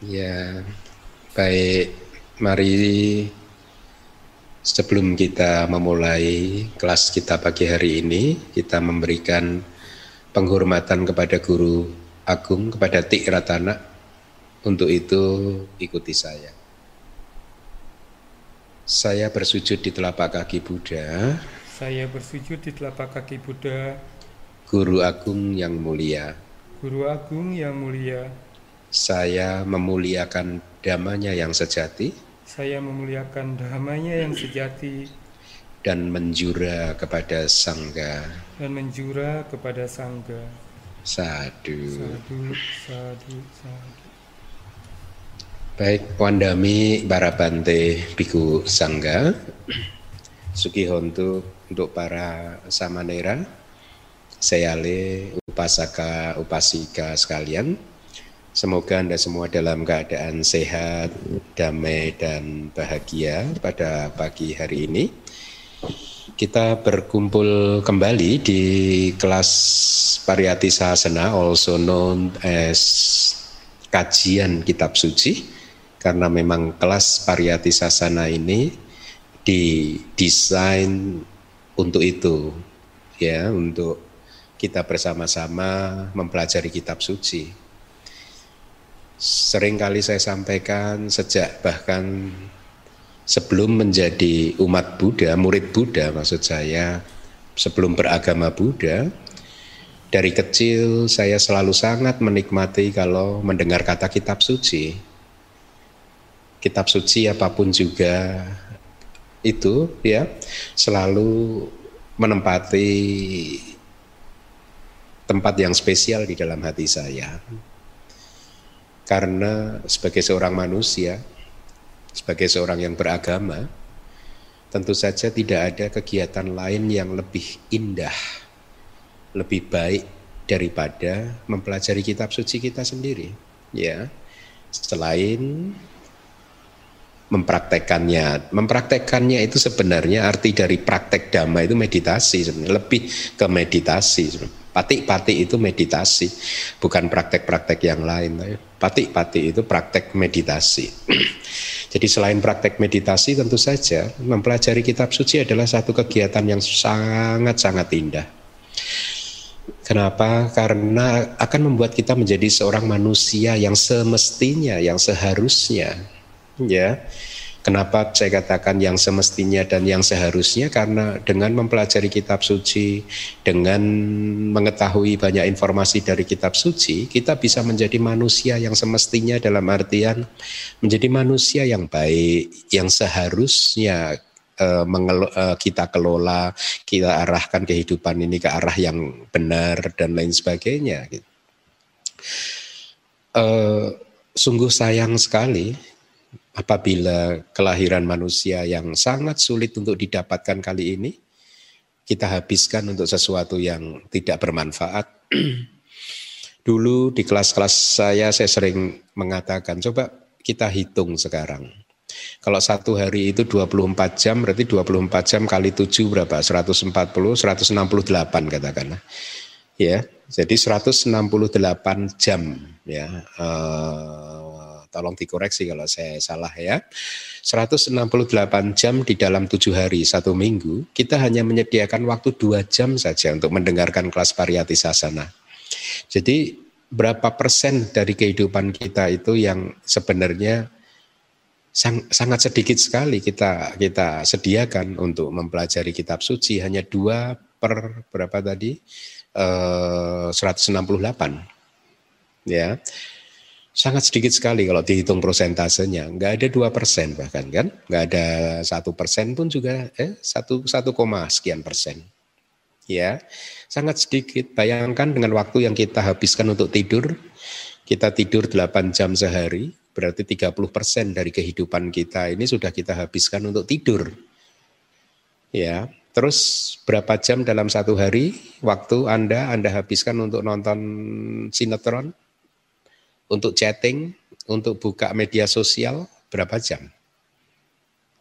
Ya, baik. Mari sebelum kita memulai kelas kita pagi hari ini, kita memberikan penghormatan kepada Guru Agung, kepada Tik Ratana. Untuk itu ikuti saya. Saya bersujud di telapak kaki Buddha. Saya bersujud di telapak kaki Buddha. Guru Agung yang mulia. Guru Agung yang mulia. Saya memuliakan damanya yang sejati. Saya memuliakan damanya yang sejati. Dan menjura kepada Sangga. Dan menjura kepada Sangga. Sadu. Sadu, sadu, sadu. Baik, Wandami Barabante Biku Sangga. Sugihontu untuk para samanera, Seyale, upasaka, upasika sekalian. Semoga Anda semua dalam keadaan sehat, damai, dan bahagia pada pagi hari ini. Kita berkumpul kembali di kelas Pariyati Sahasana, also known as kajian kitab suci, karena memang kelas Pariyati Sahasana ini didesain untuk itu, ya, untuk kita bersama-sama mempelajari kitab suci sering kali saya sampaikan sejak bahkan sebelum menjadi umat Buddha, murid Buddha maksud saya, sebelum beragama Buddha, dari kecil saya selalu sangat menikmati kalau mendengar kata kitab suci. Kitab suci apa pun juga itu ya selalu menempati tempat yang spesial di dalam hati saya. Karena sebagai seorang manusia, sebagai seorang yang beragama, tentu saja tidak ada kegiatan lain yang lebih indah, lebih baik daripada mempelajari kitab suci kita sendiri. Ya, selain mempraktekannya. Mempraktekannya itu sebenarnya arti dari praktek dhamma itu meditasi sebenarnya, lebih ke meditasi. Patik-patik itu meditasi, bukan praktek-praktek yang lain. Patik-patik itu praktek meditasi. Jadi selain praktek meditasi tentu saja mempelajari kitab suci adalah satu kegiatan yang sangat-sangat indah. Kenapa? Karena akan membuat kita menjadi seorang manusia yang semestinya, yang seharusnya, ya Kenapa saya katakan yang semestinya dan yang seharusnya karena dengan mempelajari kitab suci, dengan mengetahui banyak informasi dari kitab suci, kita bisa menjadi manusia yang semestinya dalam artian menjadi manusia yang baik, yang seharusnya uh, uh, kita kelola, kita arahkan kehidupan ini ke arah yang benar dan lain sebagainya. Uh, sungguh sayang sekali apabila kelahiran manusia yang sangat sulit untuk didapatkan kali ini kita habiskan untuk sesuatu yang tidak bermanfaat. Dulu di kelas-kelas saya saya sering mengatakan coba kita hitung sekarang. Kalau satu hari itu 24 jam berarti 24 jam kali 7 berapa? 140, 168 katakanlah. Ya, jadi 168 jam ya. Uh, tolong dikoreksi kalau saya salah ya. 168 jam di dalam tujuh hari satu minggu, kita hanya menyediakan waktu dua jam saja untuk mendengarkan kelas pariyati sasana. Jadi berapa persen dari kehidupan kita itu yang sebenarnya sang, sangat sedikit sekali kita kita sediakan untuk mempelajari kitab suci hanya dua per berapa tadi eh, 168 ya sangat sedikit sekali kalau dihitung prosentasenya. Nggak ada dua persen bahkan kan? Nggak ada satu persen pun juga eh satu satu koma sekian persen. Ya sangat sedikit. Bayangkan dengan waktu yang kita habiskan untuk tidur kita tidur 8 jam sehari berarti 30 persen dari kehidupan kita ini sudah kita habiskan untuk tidur. Ya terus berapa jam dalam satu hari? Waktu anda anda habiskan untuk nonton sinetron untuk chatting, untuk buka media sosial berapa jam?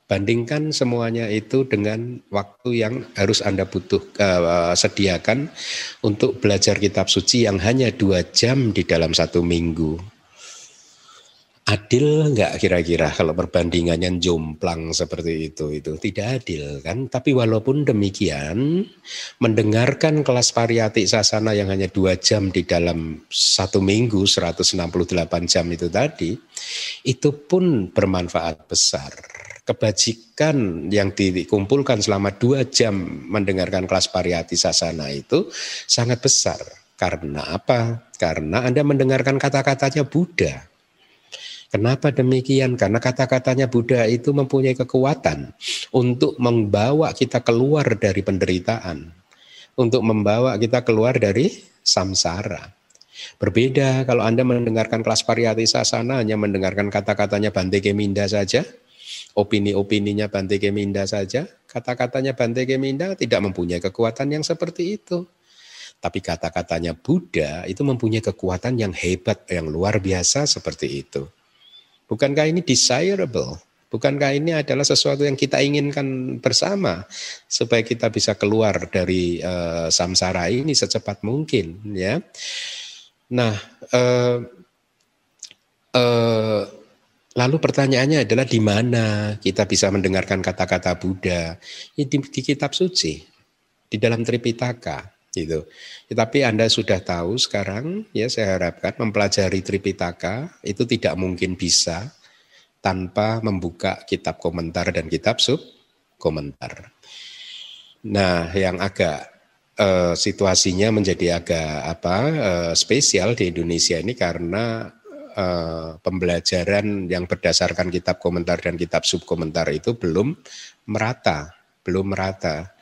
Bandingkan semuanya itu dengan waktu yang harus Anda butuh uh, sediakan untuk belajar kitab suci yang hanya dua jam di dalam satu minggu. Adil enggak kira-kira kalau perbandingannya jomplang seperti itu? Itu tidak adil kan? Tapi walaupun demikian, mendengarkan kelas variatik sasana yang hanya dua jam di dalam satu minggu, 168 jam itu tadi, itu pun bermanfaat besar. Kebajikan yang dikumpulkan selama dua jam mendengarkan kelas variatik sasana itu sangat besar. Karena apa? Karena Anda mendengarkan kata-katanya Buddha Kenapa demikian? Karena kata-katanya Buddha itu mempunyai kekuatan untuk membawa kita keluar dari penderitaan, untuk membawa kita keluar dari samsara. Berbeda kalau Anda mendengarkan kelas pariyati sasana hanya mendengarkan kata-katanya Bante Keminda saja, opini-opininya Bante Keminda saja, kata-katanya Bante Keminda tidak mempunyai kekuatan yang seperti itu. Tapi kata-katanya Buddha itu mempunyai kekuatan yang hebat, yang luar biasa seperti itu. Bukankah ini desirable? Bukankah ini adalah sesuatu yang kita inginkan bersama supaya kita bisa keluar dari uh, samsara ini secepat mungkin, ya? Nah, uh, uh, lalu pertanyaannya adalah di mana kita bisa mendengarkan kata-kata Buddha? Di, di kitab suci, di dalam Tripitaka gitu. Tetapi Anda sudah tahu sekarang ya saya harapkan mempelajari Tripitaka itu tidak mungkin bisa tanpa membuka kitab komentar dan kitab sub komentar. Nah, yang agak uh, situasinya menjadi agak apa uh, spesial di Indonesia ini karena uh, pembelajaran yang berdasarkan kitab komentar dan kitab sub komentar itu belum merata, belum merata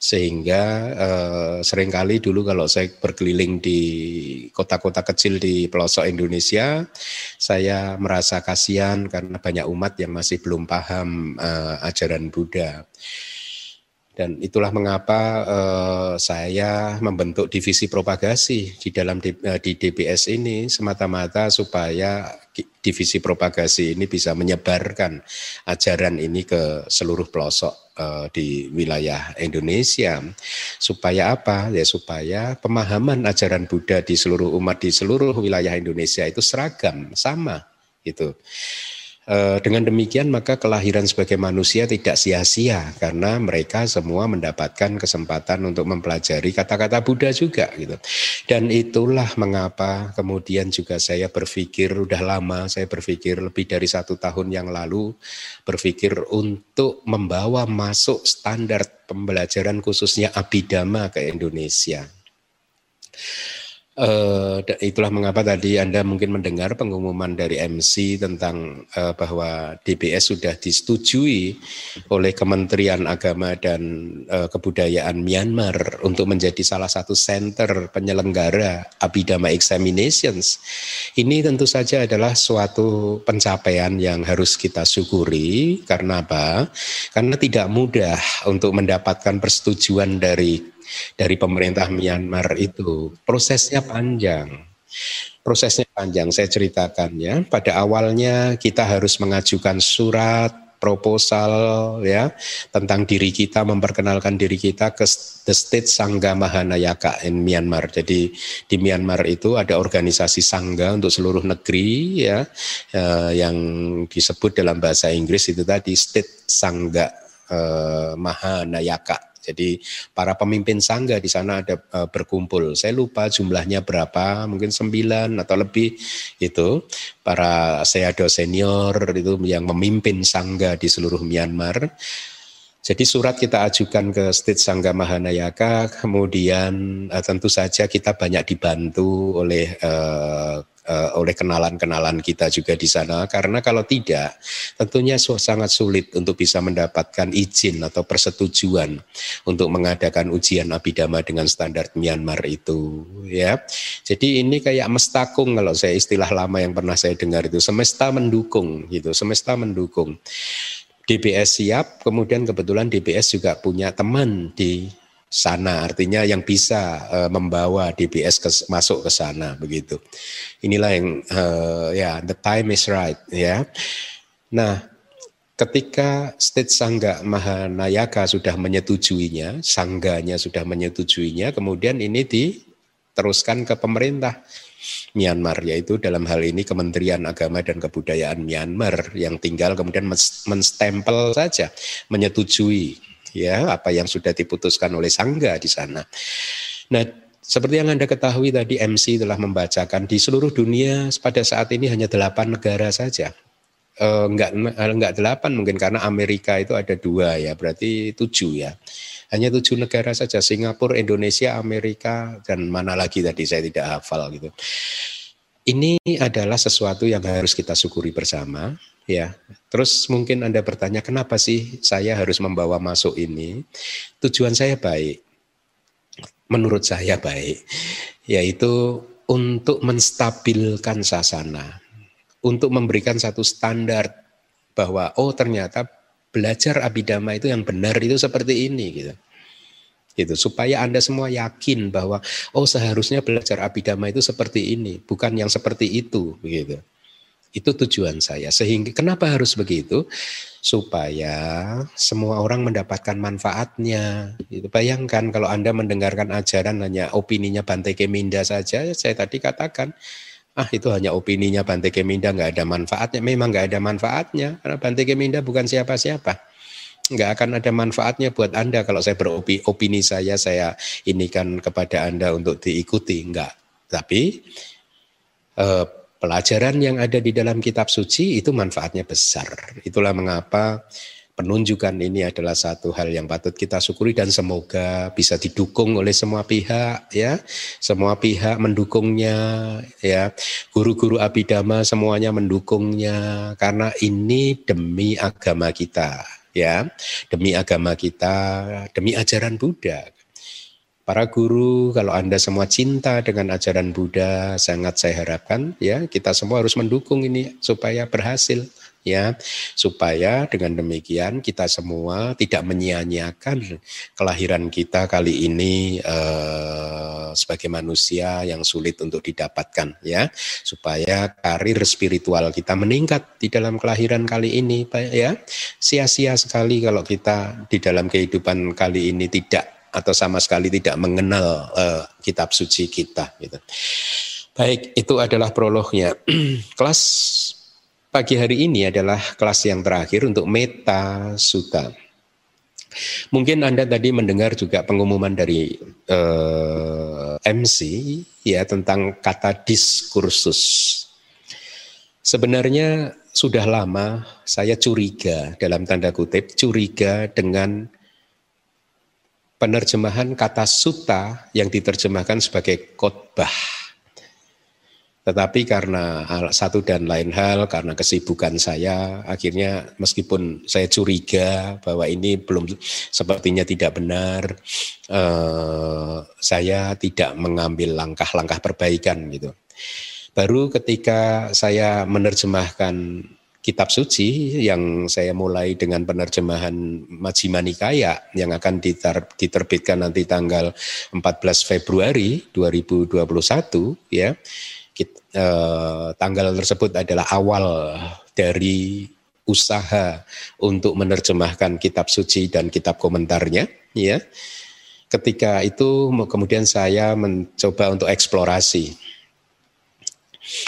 sehingga eh, sering kali dulu kalau saya berkeliling di kota-kota kecil di pelosok Indonesia, saya merasa kasihan karena banyak umat yang masih belum paham eh, ajaran Buddha. Dan itulah mengapa uh, saya membentuk divisi propagasi di dalam di, uh, di DBS ini semata-mata supaya divisi propagasi ini bisa menyebarkan ajaran ini ke seluruh pelosok uh, di wilayah Indonesia. Supaya apa? Ya supaya pemahaman ajaran Buddha di seluruh umat di seluruh wilayah Indonesia itu seragam, sama gitu. Eh, dengan demikian maka kelahiran sebagai manusia tidak sia-sia karena mereka semua mendapatkan kesempatan untuk mempelajari kata-kata Buddha juga gitu. Dan itulah mengapa kemudian juga saya berpikir udah lama saya berpikir lebih dari satu tahun yang lalu berpikir untuk membawa masuk standar pembelajaran khususnya abidama ke Indonesia. Uh, itulah mengapa tadi Anda mungkin mendengar pengumuman dari MC tentang uh, bahwa DBS sudah disetujui oleh Kementerian Agama dan uh, Kebudayaan Myanmar untuk menjadi salah satu center penyelenggara Abhidhamma Examinations. Ini tentu saja adalah suatu pencapaian yang harus kita syukuri karena apa? Karena tidak mudah untuk mendapatkan persetujuan dari dari pemerintah Myanmar itu prosesnya panjang. Prosesnya panjang, saya ceritakan ya. Pada awalnya kita harus mengajukan surat proposal ya tentang diri kita memperkenalkan diri kita ke the state Sangga Mahanayaka in Myanmar. Jadi di Myanmar itu ada organisasi sangga untuk seluruh negeri ya eh, yang disebut dalam bahasa Inggris itu tadi state Sangga eh, Mahanayaka jadi para pemimpin sangga di sana ada uh, berkumpul. Saya lupa jumlahnya berapa, mungkin sembilan atau lebih itu para seado senior itu yang memimpin sangga di seluruh Myanmar. Jadi surat kita ajukan ke State Sangga Mahanayaka, kemudian uh, tentu saja kita banyak dibantu oleh uh, uh, oleh kenalan-kenalan kita juga di sana karena kalau tidak tentunya sangat sulit untuk bisa mendapatkan izin atau persetujuan untuk mengadakan ujian abidama dengan standar Myanmar itu ya. Jadi ini kayak mestakung kalau saya istilah lama yang pernah saya dengar itu semesta mendukung gitu, semesta mendukung. DBS siap, kemudian kebetulan DBS juga punya teman di sana. Artinya yang bisa uh, membawa DBS ke, masuk ke sana begitu. Inilah yang uh, ya the time is right ya. Nah ketika state sangga mahanayaka sudah menyetujuinya sangganya sudah menyetujuinya kemudian ini di teruskan ke pemerintah Myanmar yaitu dalam hal ini Kementerian Agama dan Kebudayaan Myanmar yang tinggal kemudian menstempel saja menyetujui ya apa yang sudah diputuskan oleh sangga di sana. Nah, seperti yang Anda ketahui tadi MC telah membacakan di seluruh dunia pada saat ini hanya delapan negara saja. E, enggak, enggak delapan mungkin karena Amerika itu ada dua ya, berarti tujuh ya. Hanya tujuh negara saja, Singapura, Indonesia, Amerika, dan mana lagi tadi saya tidak hafal gitu. Ini adalah sesuatu yang harus kita syukuri bersama ya. Terus mungkin Anda bertanya kenapa sih saya harus membawa masuk ini? Tujuan saya baik. Menurut saya baik, yaitu untuk menstabilkan sasana, untuk memberikan satu standar bahwa oh ternyata belajar abidama itu yang benar itu seperti ini gitu. Gitu supaya Anda semua yakin bahwa oh seharusnya belajar abidama itu seperti ini, bukan yang seperti itu begitu. Itu tujuan saya. Sehingga kenapa harus begitu? Supaya semua orang mendapatkan manfaatnya. Itu bayangkan kalau Anda mendengarkan ajaran hanya opininya Bante Keminda saja, saya tadi katakan ah itu hanya opininya Bante Keminda nggak ada manfaatnya memang nggak ada manfaatnya karena Bante Keminda bukan siapa-siapa nggak akan ada manfaatnya buat anda kalau saya beropini opini saya saya ini kan kepada anda untuk diikuti. Enggak tapi eh, pelajaran yang ada di dalam kitab suci itu manfaatnya besar. Itulah mengapa penunjukan ini adalah satu hal yang patut kita syukuri dan semoga bisa didukung oleh semua pihak ya. Semua pihak mendukungnya ya. Guru-guru abidama semuanya mendukungnya karena ini demi agama kita ya demi agama kita demi ajaran Buddha. Para guru, kalau Anda semua cinta dengan ajaran Buddha, sangat saya harapkan ya kita semua harus mendukung ini supaya berhasil ya supaya dengan demikian kita semua tidak menyia-nyiakan kelahiran kita kali ini eh, sebagai manusia yang sulit untuk didapatkan ya supaya karir spiritual kita meningkat di dalam kelahiran kali ini ya sia-sia sekali kalau kita di dalam kehidupan kali ini tidak atau sama sekali tidak mengenal eh, kitab suci kita gitu. Baik, itu adalah prolognya. Kelas Pagi hari ini adalah kelas yang terakhir untuk Meta Sutta. Mungkin Anda tadi mendengar juga pengumuman dari eh, MC ya tentang kata diskursus. Sebenarnya sudah lama saya curiga dalam tanda kutip curiga dengan penerjemahan kata sutta yang diterjemahkan sebagai khotbah. Tetapi karena satu dan lain hal, karena kesibukan saya, akhirnya meskipun saya curiga bahwa ini belum sepertinya tidak benar, eh, saya tidak mengambil langkah-langkah perbaikan gitu. Baru ketika saya menerjemahkan kitab suci yang saya mulai dengan penerjemahan Majjhima Nikaya yang akan diterbitkan nanti tanggal 14 Februari 2021 ya eh, tanggal tersebut adalah awal dari usaha untuk menerjemahkan kitab suci dan kitab komentarnya ya. Ketika itu kemudian saya mencoba untuk eksplorasi.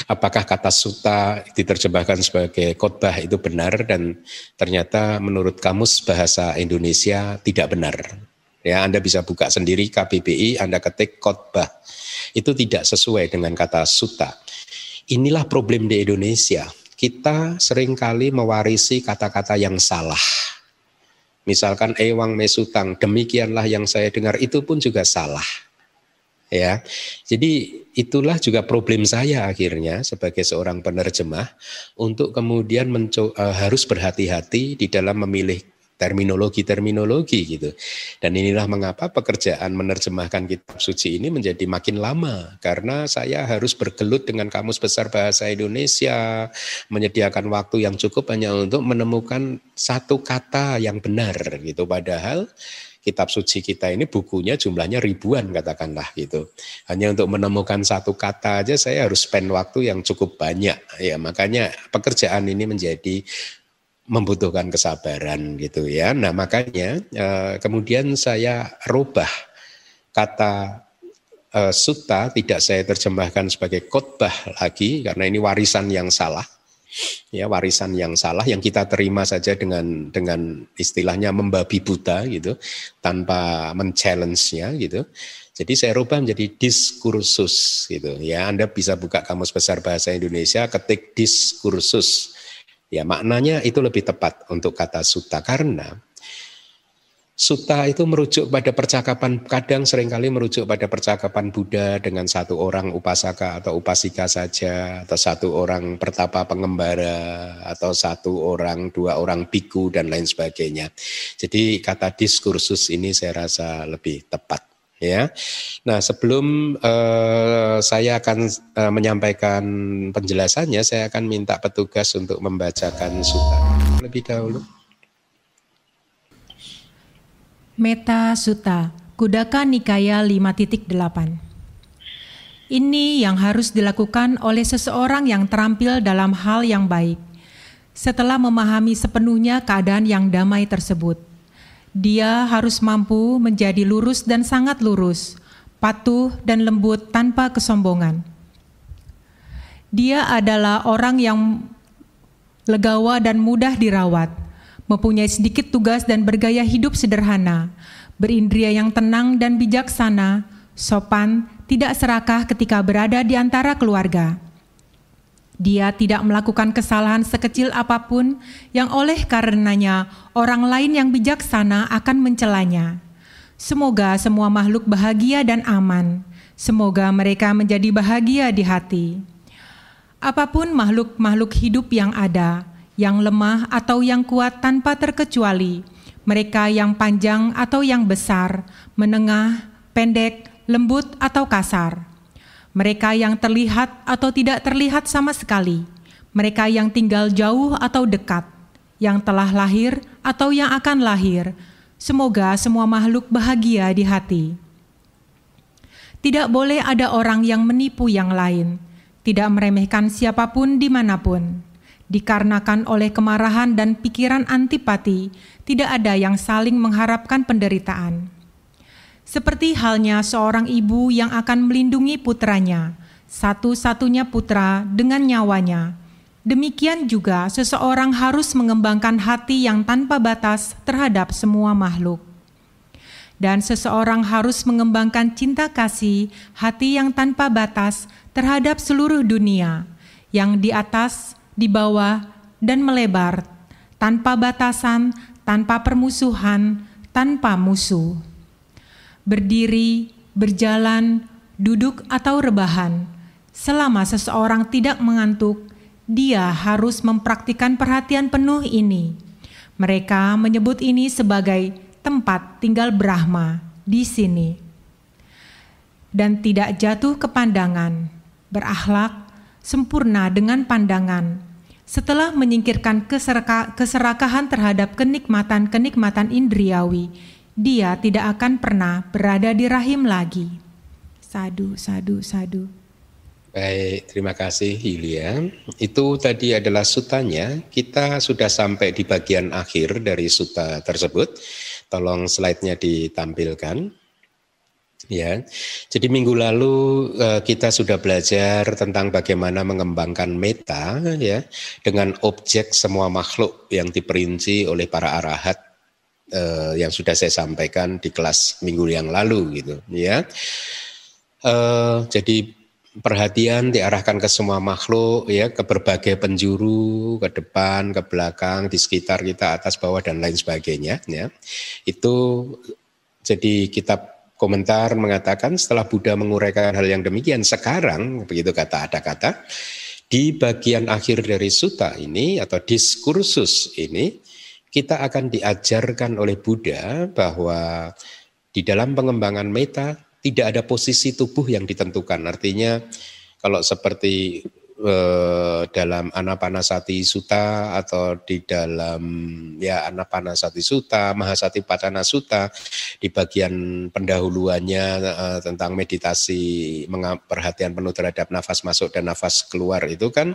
Apakah kata suta diterjemahkan sebagai khotbah itu benar dan ternyata menurut kamus bahasa Indonesia tidak benar ya Anda bisa buka sendiri KBBI Anda ketik khotbah itu tidak sesuai dengan kata suta Inilah problem di Indonesia. Kita sering kali mewarisi kata-kata yang salah. Misalkan ewang mesutang, demikianlah yang saya dengar itu pun juga salah. Ya. Jadi itulah juga problem saya akhirnya sebagai seorang penerjemah untuk kemudian uh, harus berhati-hati di dalam memilih terminologi-terminologi gitu. Dan inilah mengapa pekerjaan menerjemahkan kitab suci ini menjadi makin lama karena saya harus bergelut dengan kamus besar bahasa Indonesia, menyediakan waktu yang cukup hanya untuk menemukan satu kata yang benar gitu. Padahal kitab suci kita ini bukunya jumlahnya ribuan katakanlah gitu. Hanya untuk menemukan satu kata aja saya harus spend waktu yang cukup banyak. Ya, makanya pekerjaan ini menjadi membutuhkan kesabaran gitu ya. Nah makanya eh, kemudian saya rubah kata uh, sutta tidak saya terjemahkan sebagai khotbah lagi karena ini warisan yang salah ya warisan yang salah yang kita terima saja dengan dengan istilahnya membabi buta gitu tanpa men-challenge-nya gitu. Jadi saya rubah menjadi diskursus gitu ya. Anda bisa buka kamus besar bahasa Indonesia ketik diskursus. Ya maknanya itu lebih tepat untuk kata suta karena Sutta itu merujuk pada percakapan, kadang sering kali merujuk pada percakapan Buddha dengan satu orang upasaka atau upasika saja, atau satu orang pertapa pengembara, atau satu orang, dua orang biku, dan lain sebagainya. Jadi kata diskursus ini saya rasa lebih tepat. Ya, nah sebelum uh, saya akan uh, menyampaikan penjelasannya, saya akan minta petugas untuk membacakan sutta lebih dahulu. Meta Sutta, Kudaka Nikaya 5.8 Ini yang harus dilakukan oleh seseorang yang terampil dalam hal yang baik. Setelah memahami sepenuhnya keadaan yang damai tersebut, dia harus mampu menjadi lurus dan sangat lurus, patuh dan lembut tanpa kesombongan. Dia adalah orang yang legawa dan mudah dirawat mempunyai sedikit tugas dan bergaya hidup sederhana, berindria yang tenang dan bijaksana, sopan, tidak serakah ketika berada di antara keluarga. Dia tidak melakukan kesalahan sekecil apa pun yang oleh karenanya orang lain yang bijaksana akan mencelanya. Semoga semua makhluk bahagia dan aman. Semoga mereka menjadi bahagia di hati. Apa pun makhluk-makhluk hidup yang ada, yang lemah atau yang kuat tanpa terkecuali, mereka yang panjang atau yang besar, menengah, pendek, lembut atau kasar, mereka yang terlihat atau tidak terlihat sama sekali, mereka yang tinggal jauh atau dekat, yang telah lahir atau yang akan lahir. Semoga semua makhluk bahagia di hati. Tidak boleh ada orang yang menipu yang lain, tidak meremehkan siapa pun di mana pun dikarenakan oleh kemarahan dan pikiran antipati, tidak ada yang saling mengharapkan penderitaan. Seperti halnya seorang ibu yang akan melindungi putranya, satu-satunya putra dengan nyawanya. Demikian juga seseorang harus mengembangkan hati yang tanpa batas terhadap semua makhluk. Dan seseorang harus mengembangkan cinta kasih, hati yang tanpa batas terhadap seluruh dunia, yang di atas di bawah, dan melebar, tanpa batasan, tanpa permusuhan, tanpa musuh. Berdiri, berjalan, duduk, atau rebahan, selama seseorang tidak mengantuk, dia harus mempraktikkan perhatian penuh ini. Mereka menyebut ini sebagai tempat tinggal Brahma di sini, dan tidak jatuh ke pandangan, berakhlak, sempurna dengan pandangan. Setelah menyingkirkan keseraka, keserakahan terhadap kenikmatan-kenikmatan indriawi, dia tidak akan pernah berada di rahim lagi. Sadu, sadu, sadu. Baik, terima kasih Yulia. Itu tadi adalah sutanya. Kita sudah sampai di bagian akhir dari suta tersebut. Tolong slide-nya ditampilkan. Ya, jadi minggu lalu uh, kita sudah belajar tentang bagaimana mengembangkan meta ya dengan objek semua makhluk yang diperinci oleh para arahat uh, yang sudah saya sampaikan di kelas minggu yang lalu gitu ya. Uh, jadi perhatian diarahkan ke semua makhluk ya ke berbagai penjuru ke depan ke belakang di sekitar kita atas bawah dan lain sebagainya ya itu jadi kita komentar mengatakan setelah Buddha menguraikan hal yang demikian sekarang begitu kata ada kata di bagian akhir dari suta ini atau diskursus ini kita akan diajarkan oleh Buddha bahwa di dalam pengembangan meta tidak ada posisi tubuh yang ditentukan. Artinya kalau seperti eh, dalam Anapanasati Sutta atau di dalam ya Anapanasati Sutta, Mahasati Padana Sutta di bagian pendahuluannya eh, tentang meditasi perhatian penuh terhadap nafas masuk dan nafas keluar itu kan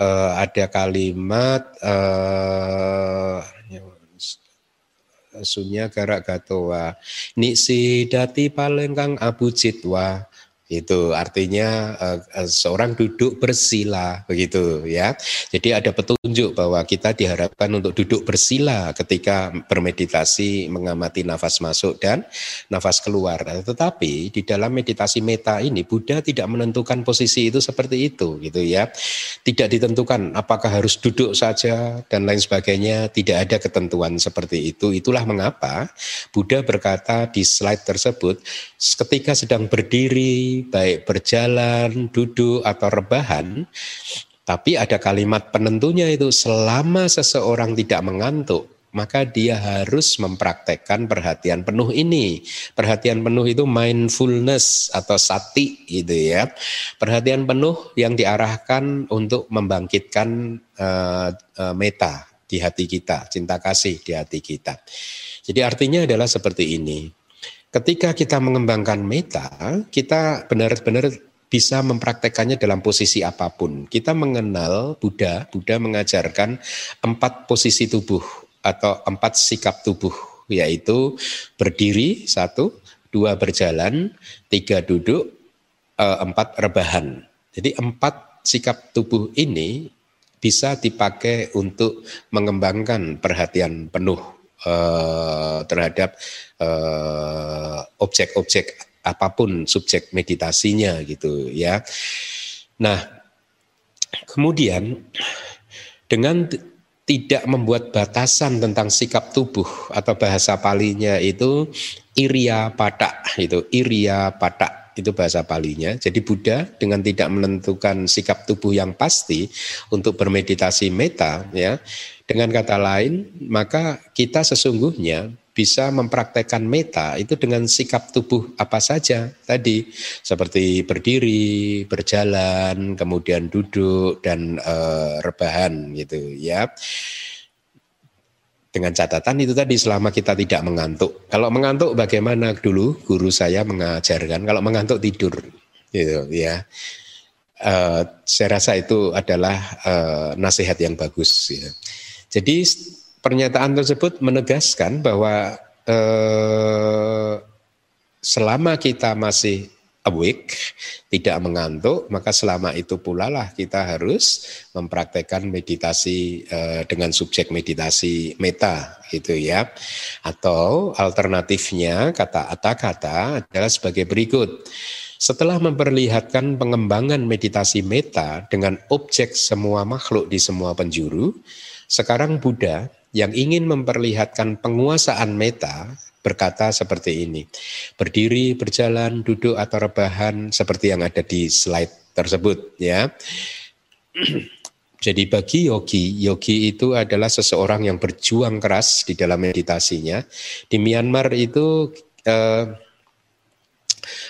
eh, ada kalimat eh, sunya garak gatowa niksi dati abu citwa itu artinya uh, seorang duduk bersila begitu ya. Jadi ada petunjuk bahwa kita diharapkan untuk duduk bersila ketika bermeditasi mengamati nafas masuk dan nafas keluar. Tetapi di dalam meditasi meta ini Buddha tidak menentukan posisi itu seperti itu gitu ya. Tidak ditentukan apakah harus duduk saja dan lain sebagainya, tidak ada ketentuan seperti itu. Itulah mengapa Buddha berkata di slide tersebut ketika sedang berdiri baik berjalan, duduk atau rebahan, tapi ada kalimat penentunya itu selama seseorang tidak mengantuk, maka dia harus mempraktekkan perhatian penuh ini. Perhatian penuh itu mindfulness atau sati gitu ya. Perhatian penuh yang diarahkan untuk membangkitkan uh, uh, meta di hati kita, cinta kasih di hati kita. Jadi artinya adalah seperti ini. Ketika kita mengembangkan meta, kita benar-benar bisa mempraktekannya dalam posisi apa pun. Kita mengenal Buddha, Buddha mengajarkan empat posisi tubuh atau empat sikap tubuh, yaitu berdiri satu, dua berjalan, tiga duduk, eh, empat rebahan. Jadi empat sikap tubuh ini bisa dipakai untuk mengembangkan perhatian penuh uh, terhadap uh, objek-objek apa pun subjek meditasinya gitu ya. Nah, kemudian dengan tidak membuat batasan tentang sikap tubuh atau bahasa palinya itu iria patak itu iria patak itu bahasa palinya. Jadi Buddha dengan tidak menentukan sikap tubuh yang pasti untuk bermeditasi meta ya dengan kata lain, maka kita sesungguhnya bisa mempraktekkan meta itu dengan sikap tubuh apa saja tadi seperti berdiri, berjalan, kemudian duduk dan e, rebahan gitu ya. Dengan catatan itu tadi selama kita tidak mengantuk. Kalau mengantuk bagaimana dulu guru saya mengajarkan kalau mengantuk tidur gitu ya. Uh, saya rasa itu adalah uh, nasihat yang bagus ya. Jadi pernyataan tersebut menegaskan bahwa eh, selama kita masih awake, tidak mengantuk, maka selama itu pula lah kita harus mempraktekkan meditasi eh, dengan subjek meditasi meta gitu ya. Atau alternatifnya kata kata adalah sebagai berikut. Setelah memperlihatkan pengembangan meditasi meta dengan objek semua makhluk di semua penjuru, sekarang Buddha yang ingin memperlihatkan penguasaan meta berkata seperti ini. Berdiri, berjalan, duduk atau rebahan seperti yang ada di slide tersebut ya. Jadi bagi yogi, yogi itu adalah seseorang yang berjuang keras di dalam meditasinya. Di Myanmar itu eh,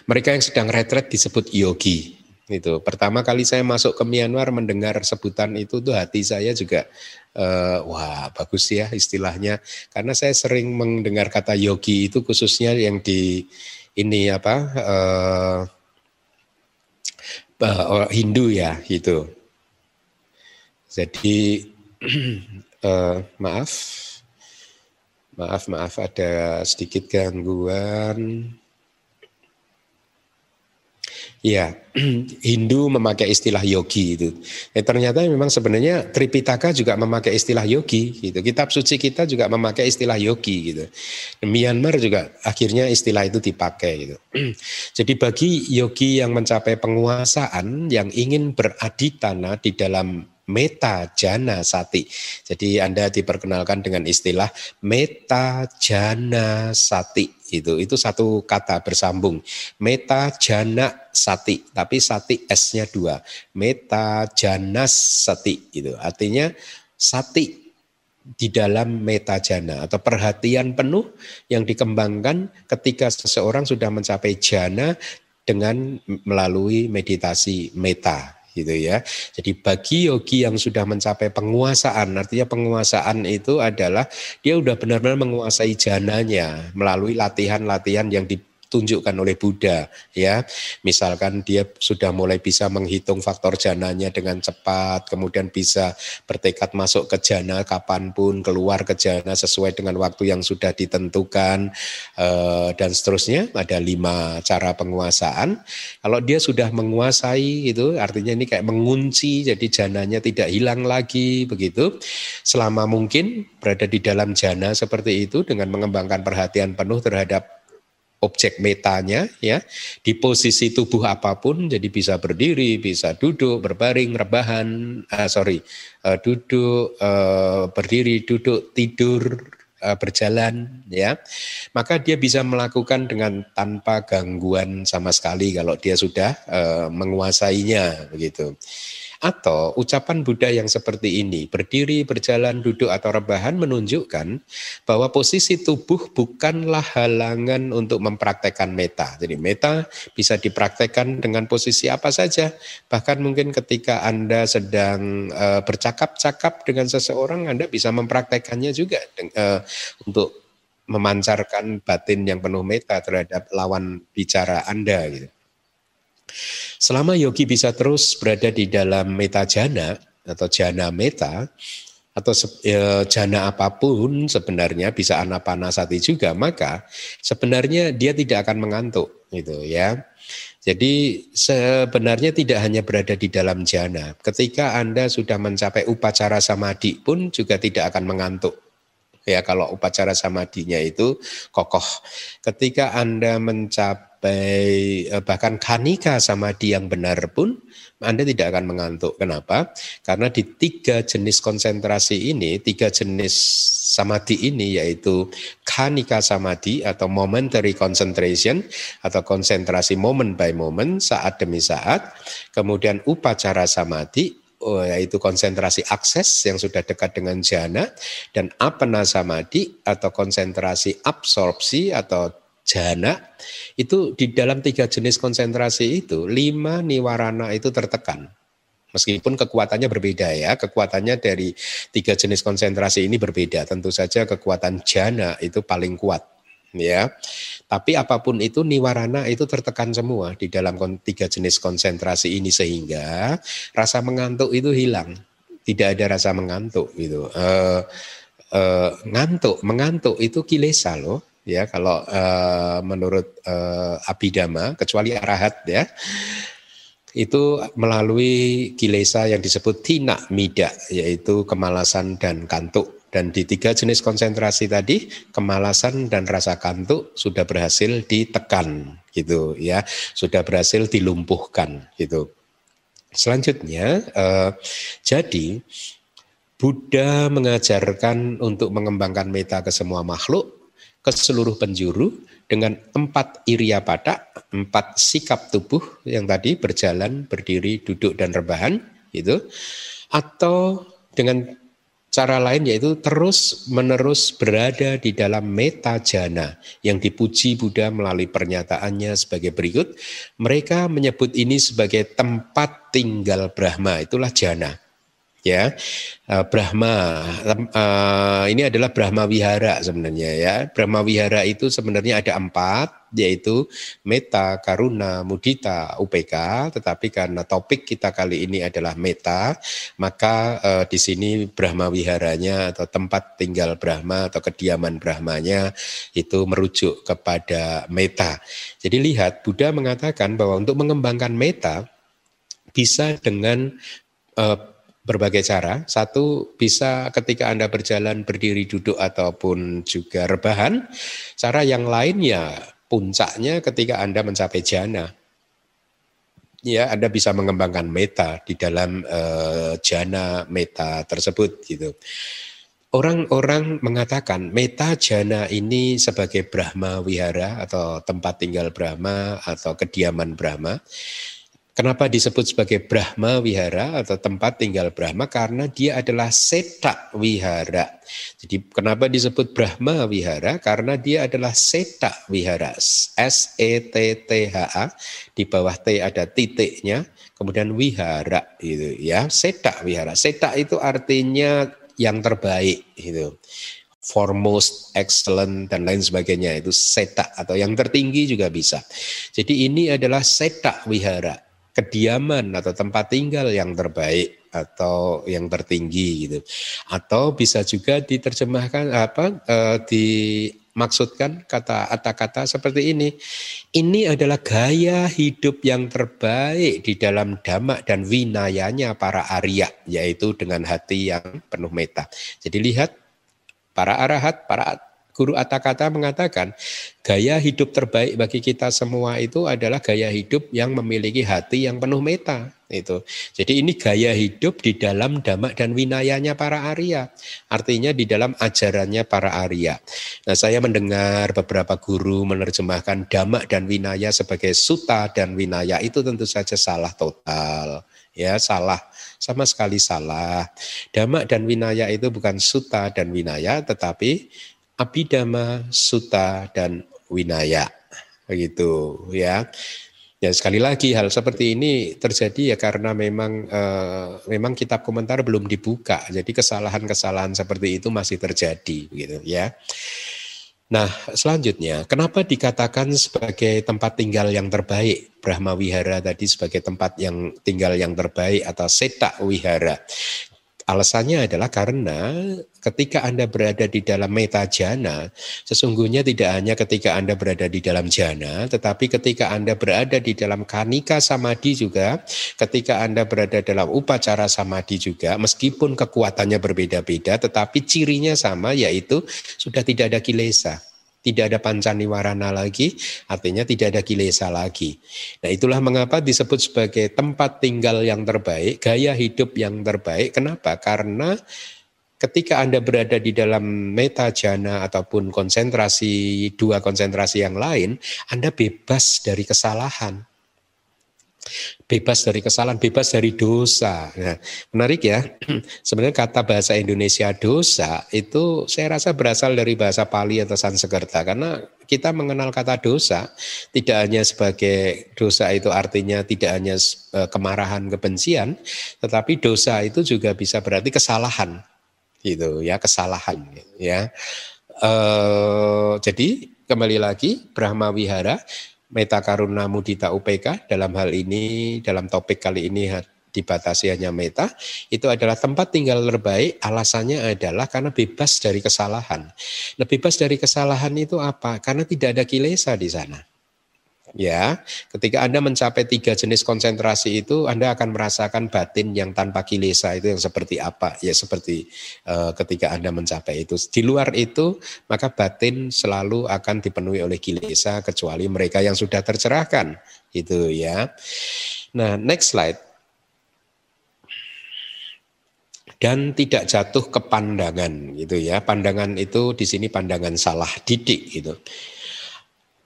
mereka yang sedang retret disebut yogi itu pertama kali saya masuk ke Myanmar mendengar sebutan itu tuh hati saya juga uh, wah bagus ya istilahnya. Karena saya sering mendengar kata yogi itu khususnya yang di ini apa uh, uh, Hindu ya gitu. Jadi uh, maaf maaf maaf ada sedikit gangguan Ya, Hindu memakai istilah yogi itu. Eh, ternyata memang sebenarnya Tripitaka juga memakai istilah yogi gitu. Kitab suci kita juga memakai istilah yogi gitu. Myanmar juga akhirnya istilah itu dipakai gitu. Jadi bagi yogi yang mencapai penguasaan yang ingin beraditana di dalam meta jana sati. Jadi Anda diperkenalkan dengan istilah meta jana sati. Itu itu satu kata bersambung. Meta jana sati tapi sati s-nya dua. Meta janas sati itu. Artinya sati di dalam meta jana atau perhatian penuh yang dikembangkan ketika seseorang sudah mencapai jana dengan melalui meditasi meta gitu ya. Jadi bagi yogi yang sudah mencapai penguasaan, artinya penguasaan itu adalah dia udah benar-benar menguasai jananya melalui latihan-latihan yang di, ditunjukkan oleh Buddha ya. Misalkan dia sudah mulai bisa menghitung faktor jananya dengan cepat, kemudian bisa bertekad masuk ke jana kapan pun, keluar ke jana sesuai dengan waktu yang sudah ditentukan eh, dan seterusnya. Ada lima cara penguasaan. Kalau dia sudah menguasai itu artinya ini kayak mengunci jadi jananya tidak hilang lagi begitu. Selama mungkin berada di dalam jana seperti itu dengan mengembangkan perhatian penuh terhadap objek metanya ya. Di posisi tubuh apa pun jadi bisa berdiri bisa duduk berbaring rebahan uh, sorry uh, duduk uh, berdiri duduk tidur uh, berjalan ya. Maka dia bisa melakukan dengan tanpa gangguan sama sekali kalau dia sudah uh, menguasainya begitu atau ucapan Buddha yang seperti ini, berdiri, berjalan, duduk atau rebahan menunjukkan bahwa posisi tubuh bukanlah halangan untuk mempraktekkan meta. Jadi meta bisa dipraktekkan dengan posisi apa saja. Bahkan mungkin ketika Anda sedang uh, bercakap-cakap dengan seseorang, Anda bisa mempraktekannya juga uh, untuk memancarkan batin yang penuh meta terhadap lawan bicara Anda gitu. Selama yogi bisa terus berada di dalam meta jana atau jana meta atau e, jana apa pun sebenarnya bisa anapanasati juga maka sebenarnya dia tidak akan mengantuk gitu ya. Jadi sebenarnya tidak hanya berada di dalam jana. Ketika Anda sudah mencapai upacara samadhi pun juga tidak akan mengantuk ya kalau upacara samadinya itu kokoh. Ketika Anda mencapai eh, bahkan kanika samadhi yang benar pun Anda tidak akan mengantuk. Kenapa? Karena di tiga jenis konsentrasi ini, tiga jenis samadhi ini yaitu kanika samadhi atau momentary concentration atau konsentrasi moment by moment saat demi saat, kemudian upacara samadhi oh, yaitu konsentrasi akses yang sudah dekat dengan jana dan apana samadhi atau konsentrasi absorpsi atau jana itu di dalam tiga jenis konsentrasi itu lima niwarana itu tertekan Meskipun kekuatannya berbeda ya, kekuatannya dari tiga jenis konsentrasi ini berbeda. Tentu saja kekuatan jana itu paling kuat ya. Tapi apa pun itu niwarana itu tertekan semua di dalam tiga jenis konsentrasi ini sehingga rasa mengantuk itu hilang. Tidak ada rasa mengantuk gitu. Uh, uh, ngantuk, mengantuk itu kilesa loh ya kalau uh, menurut uh, Abhidhamma kecuali arahat ya itu melalui kilesa yang disebut tina mida yaitu kemalasan dan kantuk dan di tiga jenis konsentrasi tadi, kemalasan dan rasa kantuk sudah berhasil ditekan gitu ya, sudah berhasil dilumpuhkan gitu. Selanjutnya, eh, jadi Buddha mengajarkan untuk mengembangkan meta ke semua makhluk, ke seluruh penjuru dengan empat iria pada, empat sikap tubuh yang tadi berjalan, berdiri, duduk dan rebahan, itu, atau dengan Cara lain yaitu terus menerus berada di dalam meta jana yang dipuji Buddha melalui pernyataannya sebagai berikut. Mereka menyebut ini sebagai tempat tinggal Brahma, itulah jana ya. Uh, Brahma. Uh, ini adalah Brahma Wihara sebenarnya ya. Brahma Wihara itu sebenarnya ada empat yaitu Meta, Karuna, Mudita, UPK tetapi karena topik kita kali ini adalah Meta maka uh, di sini Brahma Wiharanya atau tempat tinggal Brahma atau kediaman Brahmanya itu merujuk kepada Meta jadi lihat Buddha mengatakan bahwa untuk mengembangkan Meta bisa dengan uh, berbagai cara. Satu bisa ketika Anda berjalan berdiri duduk ataupun juga rebahan. Cara yang lainnya puncaknya ketika Anda mencapai jana. Ya, Anda bisa mengembangkan meta di dalam uh, jana meta tersebut gitu. Orang-orang mengatakan meta jana ini sebagai Brahma Wihara atau tempat tinggal Brahma atau kediaman Brahma Kenapa disebut sebagai Brahma Wihara atau tempat tinggal Brahma? Karena dia adalah Seta Wihara. Jadi kenapa disebut Brahma Wihara? Karena dia adalah Seta Wihara. S E T T H A di bawah T ada titiknya, kemudian Wihara itu ya. Seta Wihara. Seta itu artinya yang terbaik gitu. foremost, excellent dan lain sebagainya itu seta atau yang tertinggi juga bisa. Jadi ini adalah seta wihara, kediaman atau tempat tinggal yang terbaik atau yang tertinggi gitu. Atau bisa juga diterjemahkan apa e, dimaksudkan kata kata-kata seperti ini. Ini adalah gaya hidup yang terbaik di dalam dhamma dan winayanya para Arya yaitu dengan hati yang penuh meta. Jadi lihat Para arahat, para guru atakata mengatakan gaya hidup terbaik bagi kita semua itu adalah gaya hidup yang memiliki hati yang penuh meta itu. Jadi ini gaya hidup di dalam dhamma dan winayanya para Arya. Artinya di dalam ajarannya para Arya. Nah, saya mendengar beberapa guru menerjemahkan dhamma dan winaya sebagai suta dan winaya itu tentu saja salah total. Ya, salah sama sekali salah. Dhamma dan winaya itu bukan suta dan winaya, tetapi abidama, suta, dan winaya. Begitu ya. Ya sekali lagi hal seperti ini terjadi ya karena memang eh, memang kitab komentar belum dibuka, jadi kesalahan-kesalahan seperti itu masih terjadi, gitu ya. Nah, selanjutnya, kenapa dikatakan sebagai tempat tinggal yang terbaik? Brahma Wihara tadi sebagai tempat yang tinggal yang terbaik atau Seta Wihara. Alasannya adalah karena ketika Anda berada di dalam meta jana, sesungguhnya tidak hanya ketika Anda berada di dalam jana, tetapi ketika Anda berada di dalam kanika samadhi juga, ketika Anda berada dalam upacara samadhi juga, meskipun kekuatannya berbeda-beda, tetapi cirinya sama yaitu sudah tidak ada kilesa tidak ada pancaniwarana lagi, artinya tidak ada kilesa lagi. Nah itulah mengapa disebut sebagai tempat tinggal yang terbaik, gaya hidup yang terbaik. Kenapa? Karena ketika Anda berada di dalam meta jana ataupun konsentrasi, dua konsentrasi yang lain, Anda bebas dari kesalahan bebas dari kesalahan, bebas dari dosa. Nah, menarik ya. Sebenarnya kata bahasa Indonesia dosa itu saya rasa berasal dari bahasa Pali atau Sanskerta karena kita mengenal kata dosa tidak hanya sebagai dosa itu artinya tidak hanya eh, kemarahan, kebencian, tetapi dosa itu juga bisa berarti kesalahan. Gitu ya, kesalahan ya. Uh, jadi kembali lagi Brahma Wihara Meta Karuna Mudita UPK dalam hal ini, dalam topik kali ini dibatasi hanya meta, itu adalah tempat tinggal terbaik, alasannya adalah karena bebas dari kesalahan. Nah, bebas dari kesalahan itu apa? Karena tidak ada kilesa di sana. Ya, ketika Anda mencapai tiga jenis konsentrasi itu, Anda akan merasakan batin yang tanpa kilesa itu yang seperti apa? Ya, seperti uh, ketika Anda mencapai itu. Di luar itu, maka batin selalu akan dipenuhi oleh kilesa kecuali mereka yang sudah tercerahkan. Itu ya. Nah, next slide. Dan tidak jatuh ke pandangan gitu ya. Pandangan itu di sini pandangan salah didik gitu.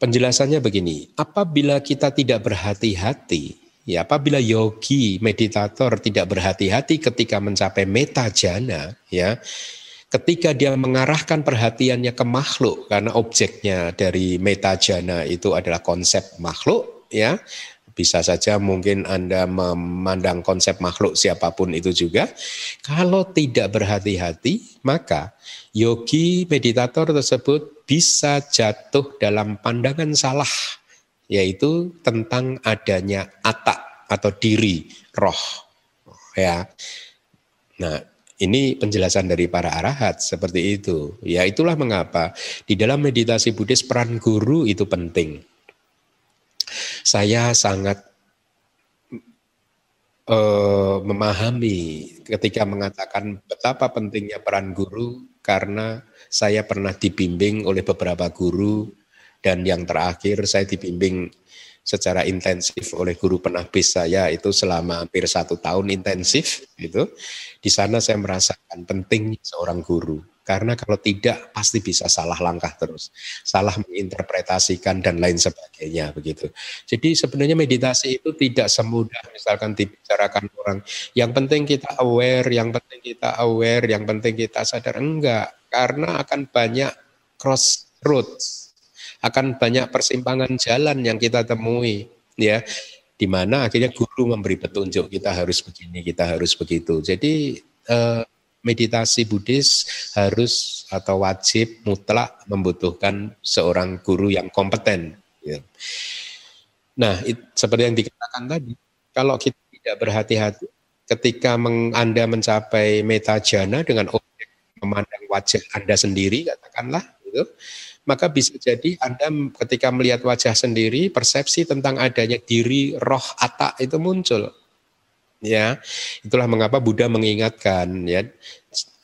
Penjelasannya begini, apabila kita tidak berhati-hati, ya apabila yogi meditator tidak berhati-hati ketika mencapai meta jana, ya ketika dia mengarahkan perhatiannya ke makhluk karena objeknya dari meta jana itu adalah konsep makhluk, ya bisa saja mungkin Anda memandang konsep makhluk siapa pun itu juga. Kalau tidak berhati-hati, maka yogi meditator tersebut bisa jatuh dalam pandangan salah, yaitu tentang adanya atak atau diri roh. Ya, nah ini penjelasan dari para arahat seperti itu. Ya itulah mengapa di dalam meditasi Buddhis peran guru itu penting. Saya sangat uh, memahami ketika mengatakan betapa pentingnya peran guru karena saya pernah dibimbing oleh beberapa guru dan yang terakhir saya dibimbing secara intensif oleh guru penahbis saya itu selama hampir satu tahun intensif itu di sana saya merasakan pentingnya seorang guru karena kalau tidak pasti bisa salah langkah terus. Salah menginterpretasikan dan lain sebagainya begitu. Jadi sebenarnya meditasi itu tidak semudah misalkan dibicarakan orang. Yang penting kita aware yang penting kita aware yang penting kita sadar enggak. Karena akan banyak cross roads, akan banyak persimpangan jalan yang kita temui, ya, di mana akhirnya guru memberi petunjuk kita harus begini, kita harus begitu. Jadi eh, meditasi Buddhis harus atau wajib mutlak membutuhkan seorang guru yang kompeten. Ya. Nah, it, seperti yang dikatakan tadi, kalau kita tidak berhati-hati ketika meng, Anda mencapai meta jana dengan objek memandang wajah Anda sendiri, katakanlah, gitu, maka bisa jadi Anda ketika melihat wajah sendiri, persepsi tentang adanya diri, roh, atak itu muncul. Ya, itulah mengapa Buddha mengingatkan ya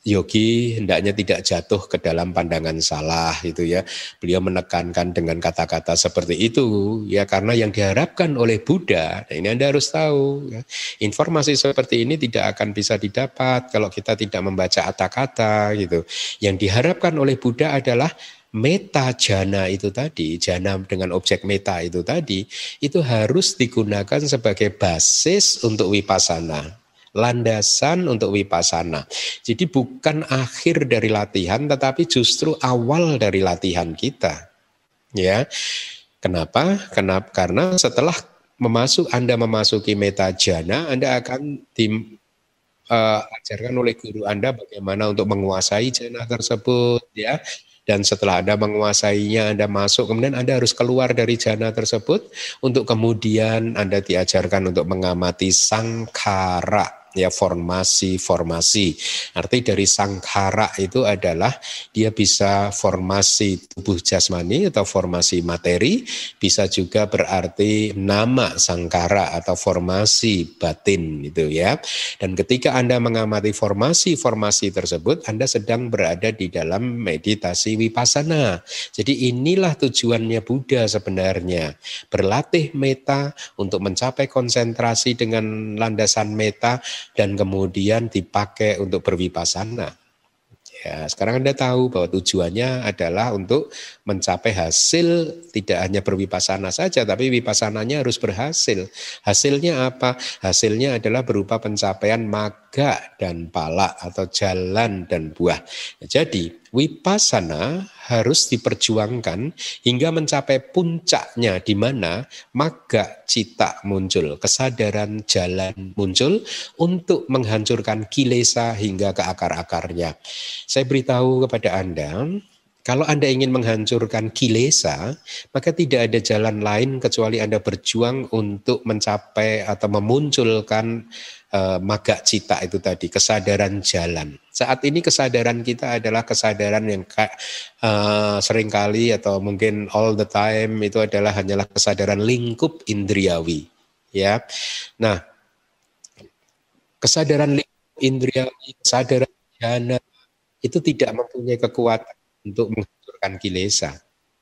yogi hendaknya tidak jatuh ke dalam pandangan salah itu ya. Beliau menekankan dengan kata-kata seperti itu ya karena yang diharapkan oleh Buddha, nah ini Anda harus tahu ya, informasi seperti ini tidak akan bisa didapat kalau kita tidak membaca kata-kata gitu. Yang diharapkan oleh Buddha adalah meta jana itu tadi, jana dengan objek meta itu tadi, itu harus digunakan sebagai basis untuk wipasana landasan untuk wipasana. Jadi bukan akhir dari latihan tetapi justru awal dari latihan kita. Ya. Kenapa? Kenapa? Karena setelah memasuk Anda memasuki meta jana, Anda akan di uh, ajarkan oleh guru Anda bagaimana untuk menguasai jana tersebut ya. Dan setelah Anda menguasainya, Anda masuk, kemudian Anda harus keluar dari jana tersebut. Untuk kemudian Anda diajarkan untuk mengamati sangkara ya formasi-formasi. Arti dari sangkara itu adalah dia bisa formasi tubuh jasmani atau formasi materi, bisa juga berarti nama sangkara atau formasi batin itu ya. Dan ketika Anda mengamati formasi-formasi tersebut, Anda sedang berada di dalam meditasi wipasana. Jadi inilah tujuannya Buddha sebenarnya. Berlatih meta untuk mencapai konsentrasi dengan landasan meta dan kemudian dipakai untuk berwipasana. Ya, sekarang Anda tahu bahwa tujuannya adalah untuk mencapai hasil tidak hanya berwipasana saja, tapi wipasananya harus berhasil. Hasilnya apa? Hasilnya adalah berupa pencapaian maga dan pala atau jalan dan buah. Jadi wipasana harus diperjuangkan hingga mencapai puncaknya di mana maga cita muncul, kesadaran jalan muncul untuk menghancurkan kilesa hingga ke akar-akarnya. Saya beritahu kepada Anda, kalau Anda ingin menghancurkan kilesa, maka tidak ada jalan lain kecuali Anda berjuang untuk mencapai atau memunculkan uh, maga cita itu tadi, kesadaran jalan. Saat ini kesadaran kita adalah kesadaran yang uh, sering kali atau mungkin all the time itu adalah hanyalah kesadaran lingkup indriawi. Ya, nah kesadaran lingkup indriawi, kesadaran jana itu tidak mempunyai kekuatan untuk menghancurkan kilesa.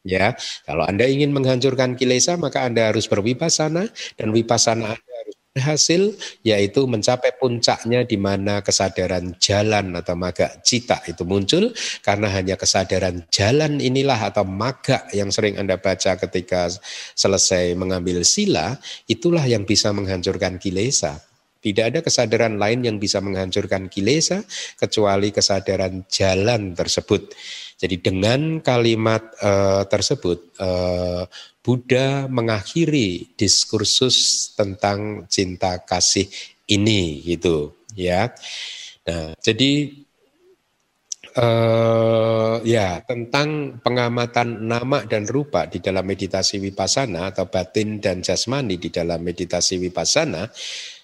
Ya, kalau Anda ingin menghancurkan kilesa, maka Anda harus berwipasana dan wipasana Anda berhasil, yaitu mencapai puncaknya di mana kesadaran jalan atau maga cita itu muncul, karena hanya kesadaran jalan inilah atau maga yang sering Anda baca ketika selesai mengambil sila, itulah yang bisa menghancurkan kilesa. Tidak ada kesadaran lain yang bisa menghancurkan kilesa kecuali kesadaran jalan tersebut. Jadi dengan kalimat uh, tersebut uh, Buddha mengakhiri diskursus tentang cinta kasih ini gitu ya. Nah, jadi uh, ya tentang pengamatan nama dan rupa di dalam meditasi vipassana atau batin dan jasmani di dalam meditasi vipassana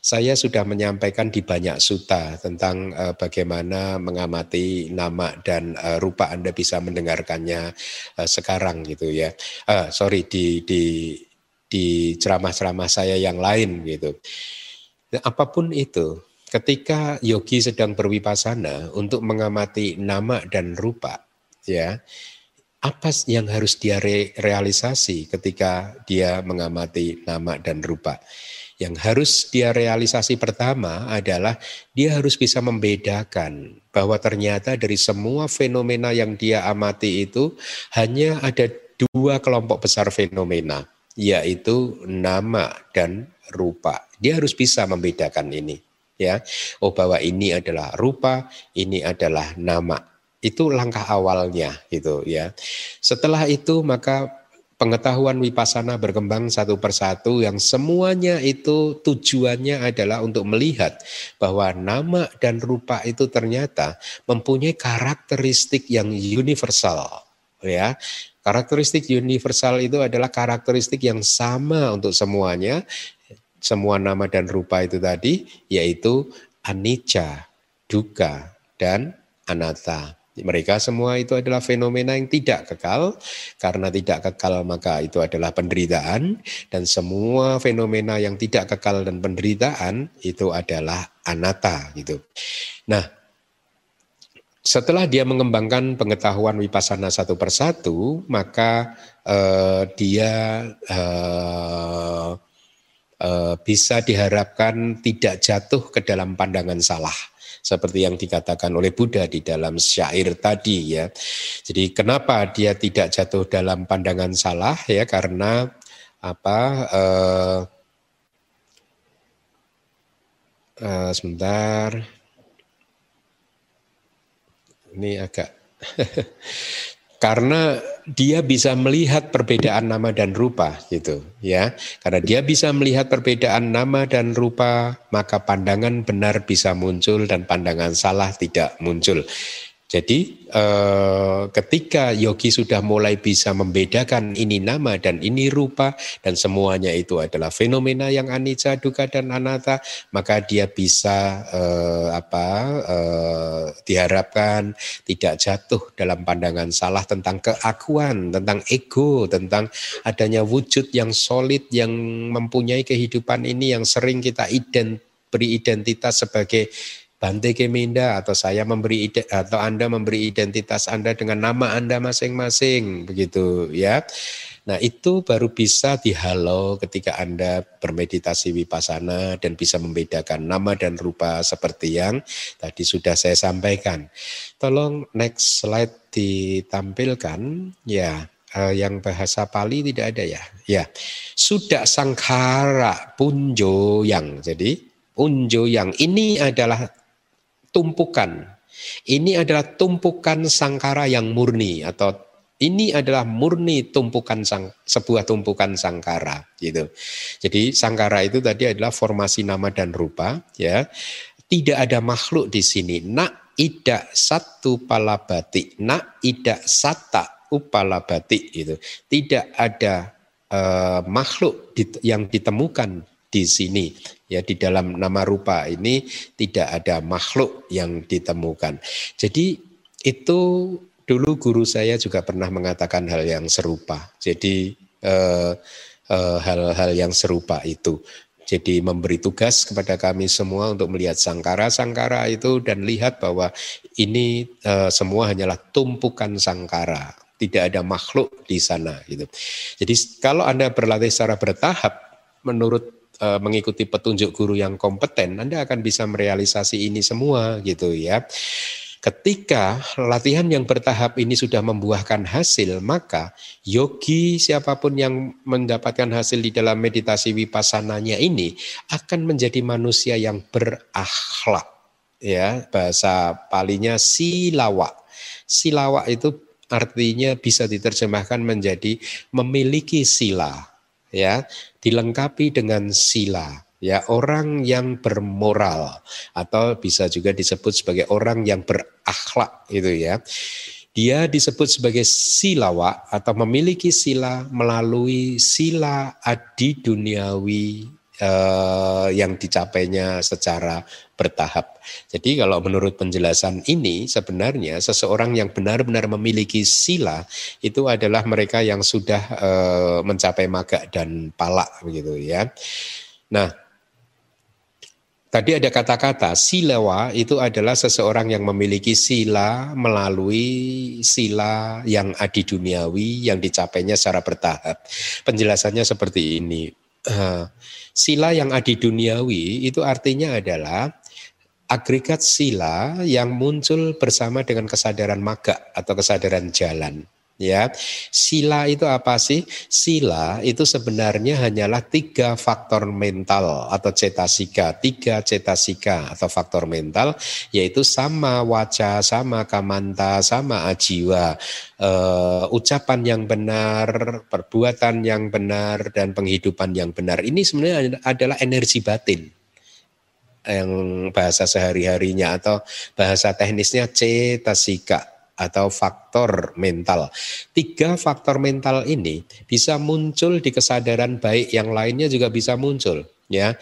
saya sudah menyampaikan di banyak suta tentang uh, bagaimana mengamati nama dan uh, rupa Anda bisa mendengarkannya uh, sekarang gitu ya. Uh, sorry di di di ceramah-ceramah saya yang lain gitu. Nah, apa pun itu, ketika yogi sedang berwipasana untuk mengamati nama dan rupa, ya apa yang harus dia re realisasi ketika dia mengamati nama dan rupa? Yang harus dia realisasi pertama adalah dia harus bisa membedakan bahwa ternyata dari semua fenomena yang dia amati itu hanya ada dua kelompok besar fenomena, yaitu nama dan rupa. Dia harus bisa membedakan ini, ya. Oh bahwa ini adalah rupa, ini adalah nama. Itu langkah awalnya gitu ya. Setelah itu maka pengetahuan wipasana berkembang satu persatu yang semuanya itu tujuannya adalah untuk melihat bahwa nama dan rupa itu ternyata mempunyai karakteristik yang universal ya. Karakteristik universal itu adalah karakteristik yang sama untuk semuanya. Semua nama dan rupa itu tadi yaitu anicca duka dan anatta mereka semua itu adalah fenomena yang tidak kekal. Karena tidak kekal maka itu adalah penderitaan. Dan semua fenomena yang tidak kekal dan penderitaan itu adalah anata gitu. Nah, setelah dia mengembangkan pengetahuan wipasana satu persatu, maka eh, dia eh, eh, bisa diharapkan tidak jatuh ke dalam pandangan salah seperti yang dikatakan oleh Buddha di dalam syair tadi ya. Jadi kenapa dia tidak jatuh dalam pandangan salah ya karena apa uh, uh, sebentar ini agak karena dia bisa melihat perbedaan nama dan rupa gitu ya. Karena dia bisa melihat perbedaan nama dan rupa maka pandangan benar bisa muncul dan pandangan salah tidak muncul jadi eh, ketika yogi sudah mulai bisa membedakan ini nama dan ini rupa dan semuanya itu adalah fenomena yang anicca, duka dan anatta, maka dia bisa eh, apa eh, diharapkan tidak jatuh dalam pandangan salah tentang keakuan, tentang ego, tentang adanya wujud yang solid yang mempunyai kehidupan ini yang sering kita ident beri identitas sebagai Bante Keminda atau saya memberi atau Anda memberi identitas Anda dengan nama Anda masing-masing begitu ya. Nah, itu baru bisa dihalau ketika Anda bermeditasi wipasana dan bisa membedakan nama dan rupa seperti yang tadi sudah saya sampaikan. Tolong next slide ditampilkan ya. Eh, yang bahasa Pali tidak ada ya. Ya. Sudah sangkara punjo yang. Jadi punjo yang ini adalah tumpukan. Ini adalah tumpukan sangkara yang murni atau ini adalah murni tumpukan sang, sebuah tumpukan sangkara gitu. Jadi sangkara itu tadi adalah formasi nama dan rupa ya. Tidak ada makhluk di sini. Nak ida satu palabati, nak ida sata upalabati itu. Tidak ada uh, makhluk yang ditemukan di sini ya di dalam nama rupa ini tidak ada makhluk yang ditemukan. Jadi itu dulu guru saya juga pernah mengatakan hal yang serupa. Jadi eh, eh, hal-hal yang serupa itu. Jadi memberi tugas kepada kami semua untuk melihat sangkara-sangkara itu dan lihat bahwa ini e, semua hanyalah tumpukan sangkara, tidak ada makhluk di sana gitu. Jadi kalau Anda berlatih secara bertahap menurut e, mengikuti petunjuk guru yang kompeten, Anda akan bisa merealisasi ini semua gitu ya. Ketika latihan yang bertahap ini sudah membuahkan hasil, maka yogi siapa pun yang mendapatkan hasil di dalam meditasi wipassananya ini akan menjadi manusia yang berakhlak. Ya, bahasa palinya silawa. Silawa itu artinya bisa diterjemahkan menjadi memiliki sila ya dilengkapi dengan sila ya orang yang bermoral atau bisa juga disebut sebagai orang yang berakhlak itu ya. Dia disebut sebagai silawa atau memiliki sila melalui sila adi duniawi eh, yang dicapainya secara bertahap. Jadi kalau menurut penjelasan ini sebenarnya seseorang yang benar-benar memiliki sila itu adalah mereka yang sudah eh, mencapai maga dan palak begitu ya. Nah, Tadi ada kata-kata silawa itu adalah seseorang yang memiliki sila melalui sila yang adi duniawi yang dicapainya secara bertahap. Penjelasannya seperti ini. Uh, Sila yang adi duniawi itu artinya adalah agregat sila yang muncul bersama dengan kesadaran maga atau kesadaran jalan. Ya, sila itu apa sih? Sila itu sebenarnya hanyalah tiga faktor mental atau cetasika, tiga cetasika atau faktor mental, yaitu sama waca, sama kamanta, sama ajiwa, uh, ucapan yang benar, perbuatan yang benar, dan penghidupan yang benar. Ini sebenarnya adalah energi batin yang bahasa sehari-harinya atau bahasa teknisnya cetasika atau faktor mental. Tiga faktor mental ini bisa muncul di kesadaran baik yang lainnya juga bisa muncul ya.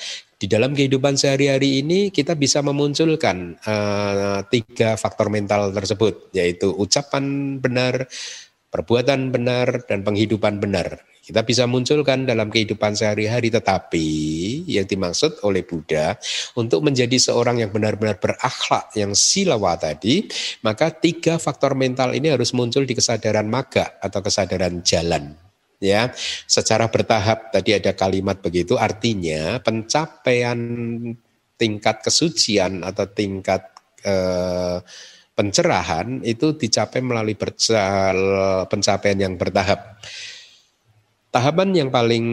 Di dalam kehidupan sehari-hari ini kita bisa memunculkan uh, tiga faktor mental tersebut yaitu ucapan benar, perbuatan benar dan penghidupan benar. Kita bisa munculkan dalam kehidupan sehari-hari tetapi yang dimaksud oleh Buddha untuk menjadi seorang yang benar-benar berakhlak yang silawa tadi, maka tiga faktor mental ini harus muncul di kesadaran maga atau kesadaran jalan ya secara bertahap tadi ada kalimat begitu artinya pencapaian tingkat kesucian atau tingkat eh, pencerahan itu dicapai melalui pencapaian yang bertahap Tahapan yang paling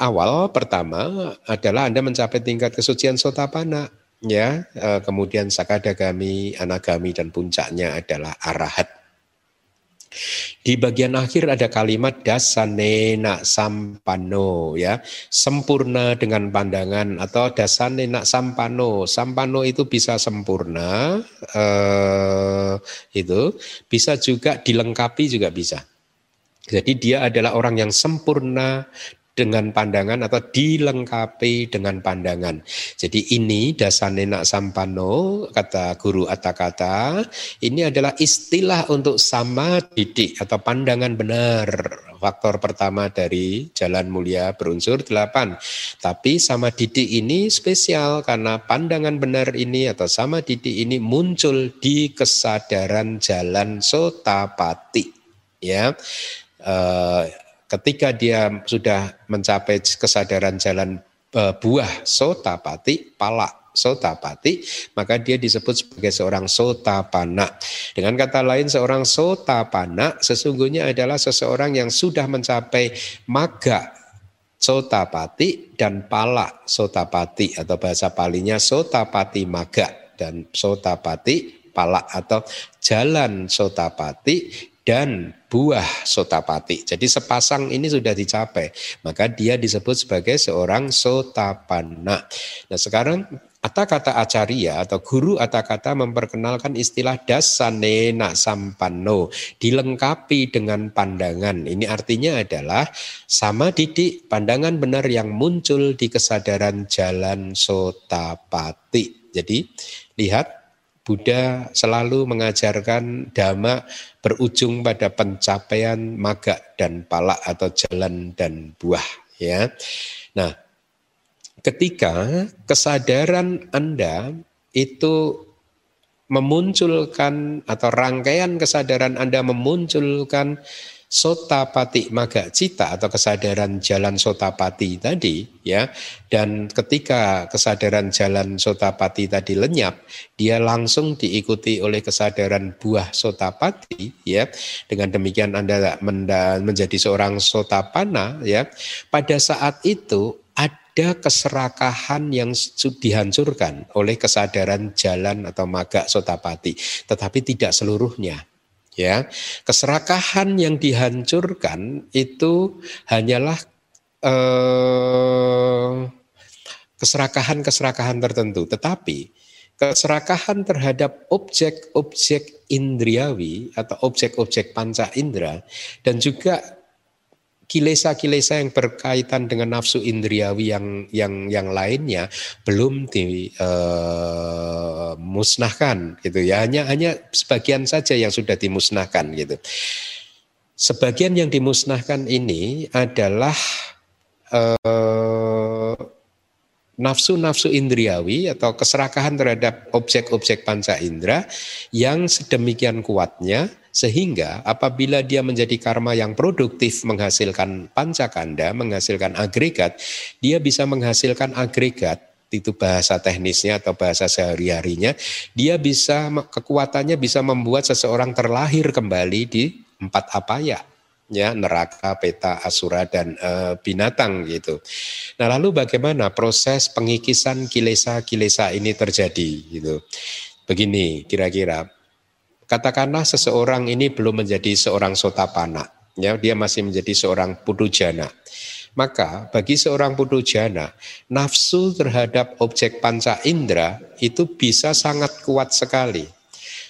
awal pertama adalah Anda mencapai tingkat kesucian sotapana ya eh, kemudian sakadagami, anagami dan puncaknya adalah arahat. Di bagian akhir ada kalimat dasanena sampano ya, sempurna dengan pandangan atau dasanena sampano. Sampano itu bisa sempurna eh, itu bisa juga dilengkapi juga bisa. Jadi dia adalah orang yang sempurna dengan pandangan atau dilengkapi dengan pandangan. Jadi ini dasanena sampano kata guru kata ini adalah istilah untuk sama didik atau pandangan benar. Faktor pertama dari jalan mulia berunsur delapan. Tapi sama didik ini spesial karena pandangan benar ini atau sama didik ini muncul di kesadaran jalan sotapati. Ya, Eh, ketika dia sudah mencapai kesadaran jalan uh, buah sotapati, pala sotapati, maka dia disebut sebagai seorang sotapana. Dengan kata lain, seorang sotapana sesungguhnya adalah seseorang yang sudah mencapai maga sotapati dan pala sotapati atau bahasa palinya sotapati maga dan sotapati pala atau jalan sotapati dan buah sotapati. Jadi sepasang ini sudah dicapai, maka dia disebut sebagai seorang sotapana. Nah sekarang kata-kata acarya atau guru kata-kata memperkenalkan istilah dasanena sampano, dilengkapi dengan pandangan. Ini artinya adalah sama didik pandangan benar yang muncul di kesadaran jalan sotapati. Jadi lihat Buddha selalu mengajarkan dhamma berujung pada pencapaian maga dan palak atau jalan dan buah ya. Nah, ketika kesadaran Anda itu memunculkan atau rangkaian kesadaran Anda memunculkan sotapati maga cita atau kesadaran jalan sotapati tadi ya. Dan ketika kesadaran jalan sotapati tadi lenyap dia langsung diikuti oleh kesadaran buah sotapati ya. Dengan demikian Anda menjadi seorang sotapana ya. Pada saat itu ada keserakahan yang dihancurkan oleh kesadaran jalan atau maga sotapati. Tetapi tidak seluruhnya ya keserakahan yang dihancurkan itu hanyalah eh, keserakahan-keserakahan tertentu. Tetapi keserakahan terhadap objek-objek indriawi atau objek-objek panca indera dan juga kilesa-kilesa yang berkaitan dengan nafsu indriawi yang yang yang lainnya belum dimusnahkan eh, uh, gitu ya. Hanya hanya sebagian saja yang sudah dimusnahkan gitu. Sebagian yang dimusnahkan ini adalah uh, nafsu-nafsu indriawi atau keserakahan terhadap objek-objek panca indera yang sedemikian kuatnya sehingga apabila dia menjadi karma yang produktif menghasilkan pancakanda, menghasilkan agregat, dia bisa menghasilkan agregat itu bahasa teknisnya atau bahasa sehari-harinya, dia bisa kekuatannya bisa membuat seseorang terlahir kembali di empat apa ya? Ya, neraka, peta, asura dan e, binatang gitu. Nah, lalu bagaimana proses pengikisan kilesa-kilesa ini terjadi gitu. Begini kira-kira. Katakanlah seseorang ini belum menjadi seorang sotapana, ya, dia masih menjadi seorang pudujana. Maka bagi seorang pudujana, nafsu terhadap objek panca indera itu bisa sangat kuat sekali.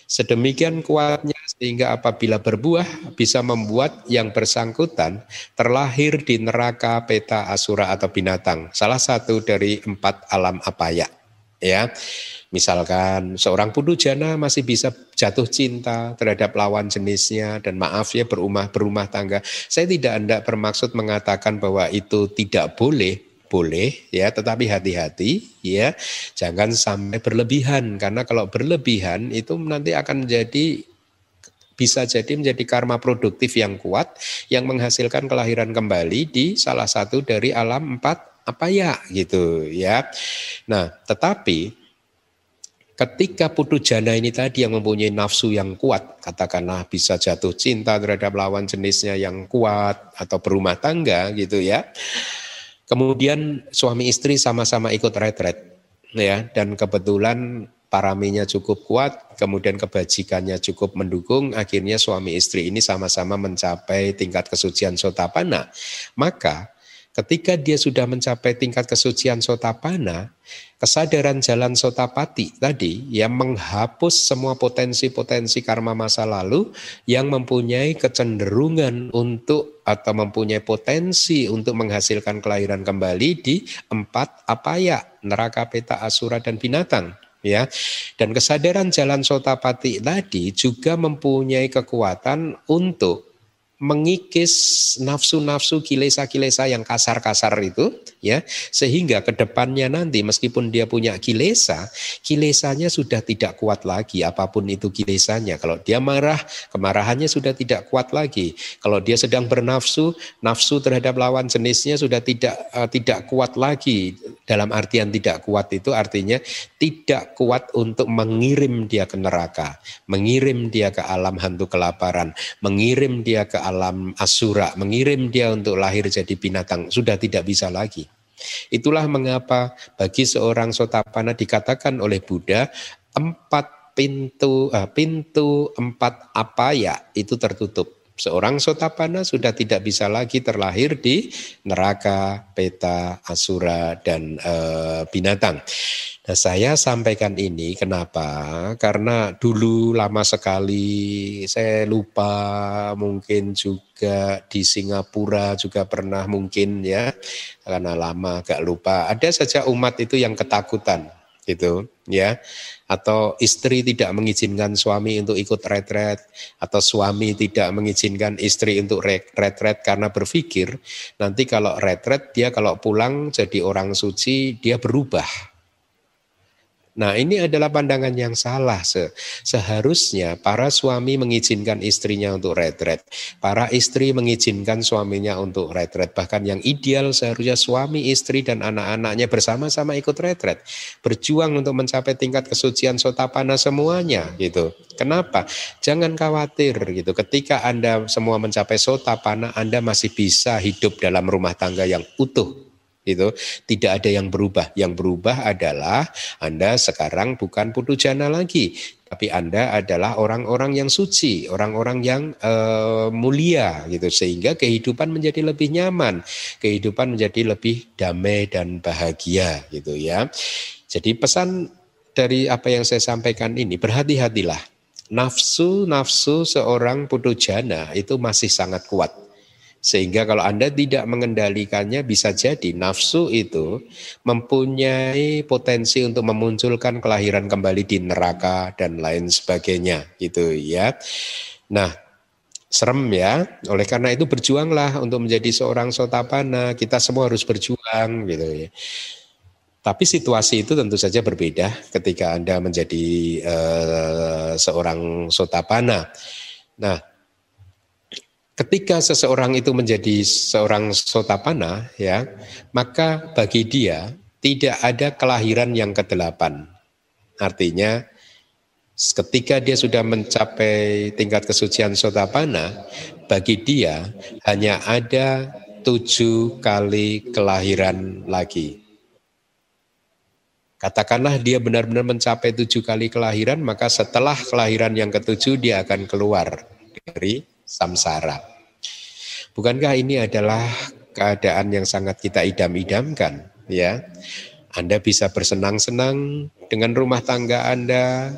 Sedemikian kuatnya sehingga apabila berbuah bisa membuat yang bersangkutan terlahir di neraka, peta, asura atau binatang. Salah satu dari empat alam apaya. Ya, misalkan seorang pudujana masih bisa jatuh cinta terhadap lawan jenisnya dan maaf ya berumah berumah tangga. Saya tidak hendak bermaksud mengatakan bahwa itu tidak boleh, boleh ya tetapi hati-hati ya. Jangan sampai berlebihan karena kalau berlebihan itu nanti akan jadi bisa jadi menjadi karma produktif yang kuat yang menghasilkan kelahiran kembali di salah satu dari alam empat apa ya gitu ya. Nah tetapi ketika putu jana ini tadi yang mempunyai nafsu yang kuat, katakanlah bisa jatuh cinta terhadap lawan jenisnya yang kuat atau berumah tangga gitu ya. Kemudian suami istri sama-sama ikut retret ya dan kebetulan paraminya cukup kuat, kemudian kebajikannya cukup mendukung, akhirnya suami istri ini sama-sama mencapai tingkat kesucian sotapana. Maka ketika dia sudah mencapai tingkat kesucian sotapana, kesadaran jalan sotapati tadi yang menghapus semua potensi-potensi karma masa lalu yang mempunyai kecenderungan untuk atau mempunyai potensi untuk menghasilkan kelahiran kembali di empat apa ya neraka peta asura dan binatang ya. Dan kesadaran jalan sotapati tadi juga mempunyai kekuatan untuk mengikis nafsu-nafsu kilesa-kilesa yang kasar-kasar itu ya sehingga ke depannya nanti meskipun dia punya kilesa kilesanya sudah tidak kuat lagi apa pun itu kilesanya. Kalau dia marah kemarahannya sudah tidak kuat lagi. Kalau dia sedang bernafsu nafsu terhadap lawan jenisnya sudah tidak uh, tidak kuat lagi. Dalam artian tidak kuat itu artinya tidak kuat untuk mengirim dia ke neraka mengirim dia ke alam hantu kelaparan mengirim dia ke alam asura, mengirim dia untuk lahir jadi binatang, sudah tidak bisa lagi. Itulah mengapa bagi seorang sotapana dikatakan oleh Buddha empat pintu uh, pintu empat apa ya itu tertutup. Seorang sotapana sudah tidak bisa lagi terlahir di neraka, peta, asura dan uh, binatang. Nah, saya sampaikan ini kenapa? Karena dulu lama sekali saya lupa mungkin juga di Singapura juga pernah mungkin ya karena lama agak lupa. Ada saja umat itu yang ketakutan gitu ya. Atau istri tidak mengizinkan suami untuk ikut retret atau suami tidak mengizinkan istri untuk retret karena berpikir nanti kalau retret dia kalau pulang jadi orang suci dia berubah Nah ini adalah pandangan yang salah. Se Seharusnya para suami mengizinkan istrinya untuk retret. Para istri mengizinkan suaminya untuk retret. Bahkan yang ideal seharusnya suami, istri, dan anak-anaknya bersama-sama ikut retret. Berjuang untuk mencapai tingkat kesucian sotapana semuanya gitu. Kenapa? Jangan khawatir gitu. Ketika Anda semua mencapai sotapana, Anda masih bisa hidup dalam rumah tangga yang utuh itu tidak ada yang berubah. Yang berubah adalah Anda sekarang bukan putu jana lagi, tapi Anda adalah orang-orang yang suci, orang-orang yang uh, mulia gitu sehingga kehidupan menjadi lebih nyaman, kehidupan menjadi lebih damai dan bahagia gitu ya. Jadi pesan dari apa yang saya sampaikan ini berhati-hatilah. Nafsu-nafsu seorang putu jana itu masih sangat kuat sehingga kalau Anda tidak mengendalikannya bisa jadi nafsu itu mempunyai potensi untuk memunculkan kelahiran kembali di neraka dan lain sebagainya gitu ya. Nah, serem ya. Oleh karena itu berjuanglah untuk menjadi seorang sotapana. Kita semua harus berjuang gitu ya. Tapi situasi itu tentu saja berbeda ketika Anda menjadi uh, seorang sotapana. Nah, ketika seseorang itu menjadi seorang sotapana ya maka bagi dia tidak ada kelahiran yang kedelapan artinya Ketika dia sudah mencapai tingkat kesucian sotapana, bagi dia hanya ada tujuh kali kelahiran lagi. Katakanlah dia benar-benar mencapai tujuh kali kelahiran, maka setelah kelahiran yang ketujuh dia akan keluar dari samsara. Bukankah ini adalah keadaan yang sangat kita idam-idamkan, ya? Anda bisa bersenang-senang dengan rumah tangga Anda,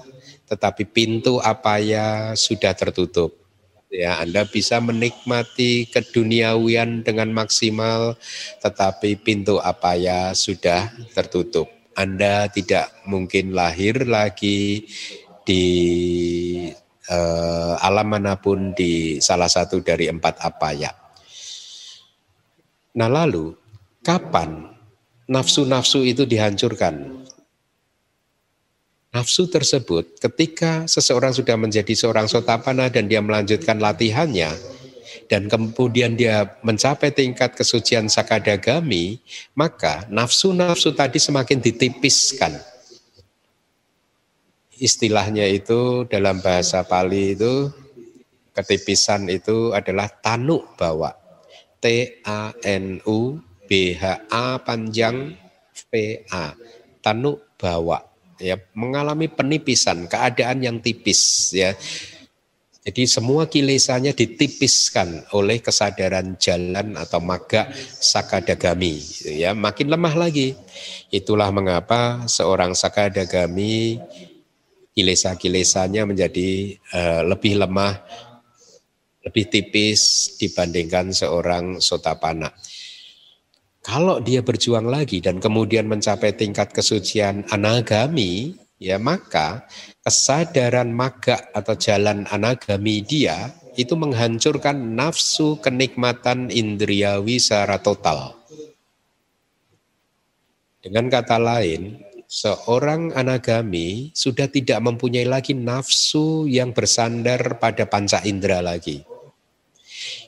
tetapi pintu apa ya sudah tertutup. Ya, Anda bisa menikmati keduniawian dengan maksimal, tetapi pintu apa ya sudah tertutup. Anda tidak mungkin lahir lagi di eh, alam mana pun di salah satu dari empat apa ya. Nah lalu, kapan nafsu-nafsu itu dihancurkan? Nafsu tersebut ketika seseorang sudah menjadi seorang sotapana dan dia melanjutkan latihannya dan kemudian dia mencapai tingkat kesucian sakadagami, maka nafsu-nafsu tadi semakin ditipiskan. Istilahnya itu dalam bahasa Pali itu ketipisan itu adalah tanu bawa. T A N U B H A panjang V A. Tanu bawa ya mengalami penipisan, keadaan yang tipis ya. Jadi semua kilesanya ditipiskan oleh kesadaran jalan atau maga sakadagami ya makin lemah lagi. Itulah mengapa seorang sakadagami kilesa-kilesanya menjadi uh, lebih lemah, lebih tipis dibandingkan seorang sotapana. Kalau dia berjuang lagi dan kemudian mencapai tingkat kesucian anagami, ya maka kesadaran maga atau jalan anagami dia itu menghancurkan nafsu kenikmatan indriawi secara total. Dengan kata lain, seorang anagami sudah tidak mempunyai lagi nafsu yang bersandar pada panca indera lagi.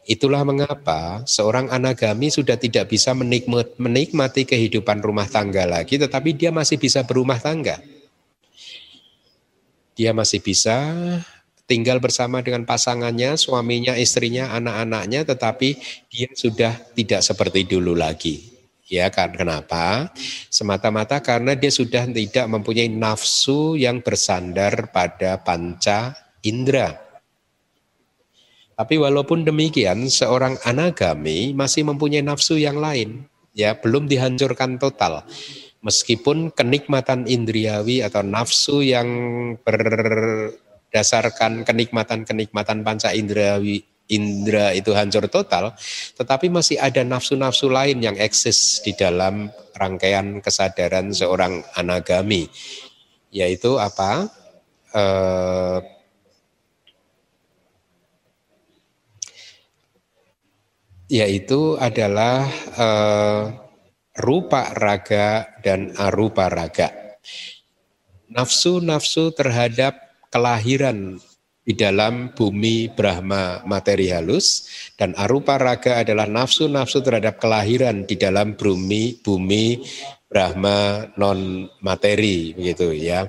Itulah mengapa seorang anagami sudah tidak bisa menikmati kehidupan rumah tangga lagi, tetapi dia masih bisa berumah tangga. Dia masih bisa tinggal bersama dengan pasangannya, suaminya, istrinya, anak-anaknya, tetapi dia sudah tidak seperti dulu lagi. Ya, kan kenapa? Semata-mata karena dia sudah tidak mempunyai nafsu yang bersandar pada panca indera. Tapi walaupun demikian, seorang anagami masih mempunyai nafsu yang lain, ya belum dihancurkan total. Meskipun kenikmatan indriawi atau nafsu yang berdasarkan kenikmatan-kenikmatan panca indrawi indra itu hancur total, tetapi masih ada nafsu-nafsu lain yang eksis di dalam rangkaian kesadaran seorang anagami, yaitu apa? Eh, yaitu adalah uh, rupa raga dan arupa raga. Nafsu-nafsu terhadap kelahiran di dalam bumi Brahma materi halus dan arupa raga adalah nafsu-nafsu terhadap kelahiran di dalam bumi bumi Brahma non materi begitu ya.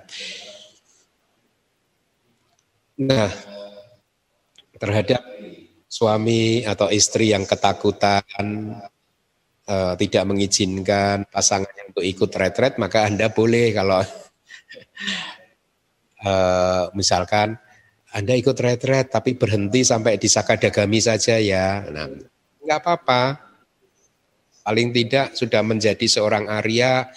Nah, terhadap suami atau istri yang ketakutan uh, tidak mengizinkan pasangannya untuk ikut retret maka anda boleh kalau uh, misalkan anda ikut retret tapi berhenti sampai di sakadagami saja ya. Nah nggak apa-apa. Paling tidak sudah menjadi seorang Arya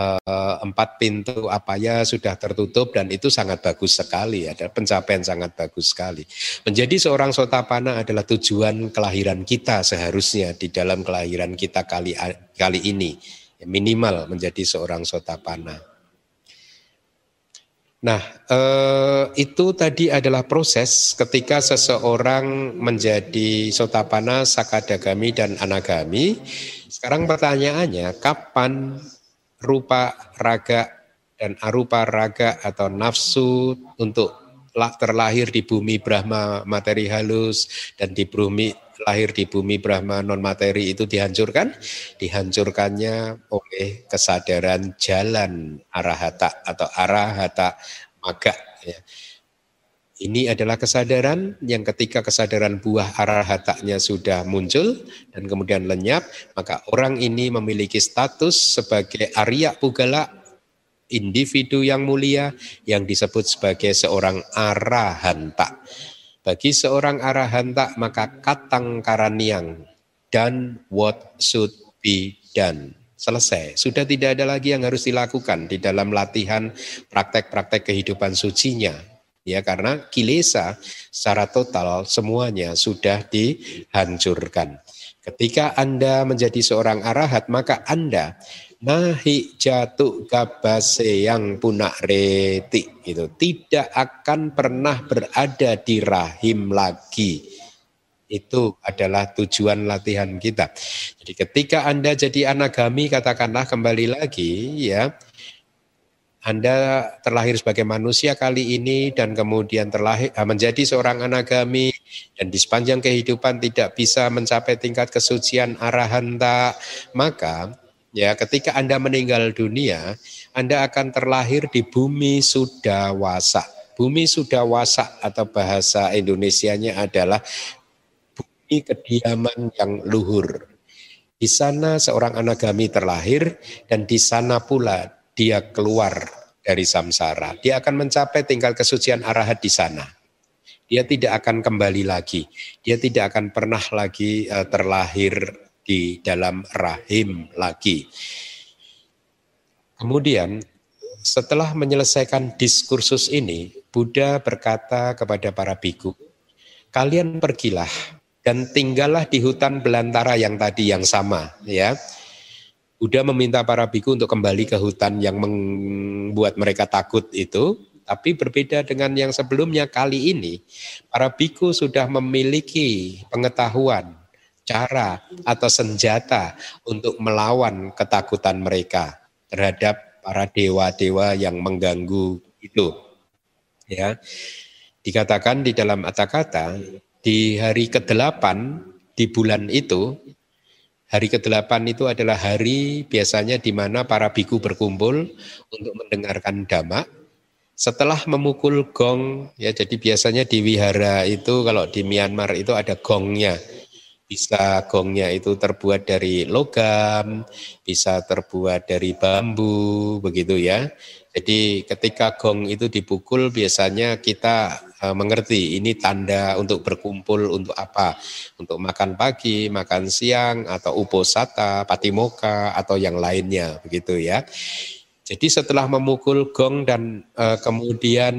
Eh, empat pintu apa ya sudah tertutup dan itu sangat bagus sekali ada pencapaian sangat bagus sekali. Menjadi seorang sotapana adalah tujuan kelahiran kita seharusnya di dalam kelahiran kita kali kali ini. Minimal menjadi seorang sotapana Nah, eh, itu tadi adalah proses ketika seseorang menjadi sotapana, sakadagami, dan anagami. Sekarang pertanyaannya, kapan rupa raga dan arupa raga atau nafsu untuk terlahir di bumi Brahma materi halus dan di bumi lahir di bumi Brahma non materi itu dihancurkan dihancurkannya oleh kesadaran jalan arahata atau arahata maga Ya. Ini adalah kesadaran yang ketika kesadaran buah arahatanya sudah muncul dan kemudian lenyap, maka orang ini memiliki status sebagai Arya Pugala, individu yang mulia yang disebut sebagai seorang arahanta. Bagi seorang arahanta maka katang karaniang dan what should be done. Selesai. Sudah tidak ada lagi yang harus dilakukan di dalam latihan praktek-praktek kehidupan sucinya ya karena kilesa secara total semuanya sudah dihancurkan. Ketika Anda menjadi seorang arahat maka Anda nahi jatuh kabase yang punak reti itu tidak akan pernah berada di rahim lagi. Itu adalah tujuan latihan kita. Jadi ketika Anda jadi anagami katakanlah kembali lagi ya anda terlahir sebagai manusia kali ini dan kemudian terlahir eh, menjadi seorang anagami dan di sepanjang kehidupan tidak bisa mencapai tingkat kesucian arahanta, maka ya ketika Anda meninggal dunia, Anda akan terlahir di bumi sudawasa. Bumi sudawasa atau bahasa Indonesianya adalah bumi kediaman yang luhur. Di sana seorang anagami terlahir dan di sana pula dia keluar dari samsara. Dia akan mencapai tingkat kesucian arahat di sana. Dia tidak akan kembali lagi. Dia tidak akan pernah lagi uh, terlahir di dalam rahim lagi. Kemudian setelah menyelesaikan diskursus ini, Buddha berkata kepada para biku, kalian pergilah dan tinggallah di hutan belantara yang tadi yang sama, ya Buddha meminta para biku untuk kembali ke hutan yang membuat mereka takut itu, tapi berbeda dengan yang sebelumnya kali ini, para biku sudah memiliki pengetahuan, cara atau senjata untuk melawan ketakutan mereka terhadap para dewa-dewa yang mengganggu itu. Ya. Dikatakan di dalam kata-kata di hari ke-8 di bulan itu Hari ke-8 itu adalah hari biasanya di mana para biku berkumpul untuk mendengarkan dhamma. Setelah memukul gong, ya jadi biasanya di wihara itu kalau di Myanmar itu ada gongnya. Bisa gongnya itu terbuat dari logam, bisa terbuat dari bambu, begitu ya. Jadi ketika gong itu dipukul biasanya kita Eh, mengerti ini tanda untuk berkumpul untuk apa? Untuk makan pagi, makan siang atau uposata, patimoka atau yang lainnya begitu ya. Jadi setelah memukul gong dan uh, kemudian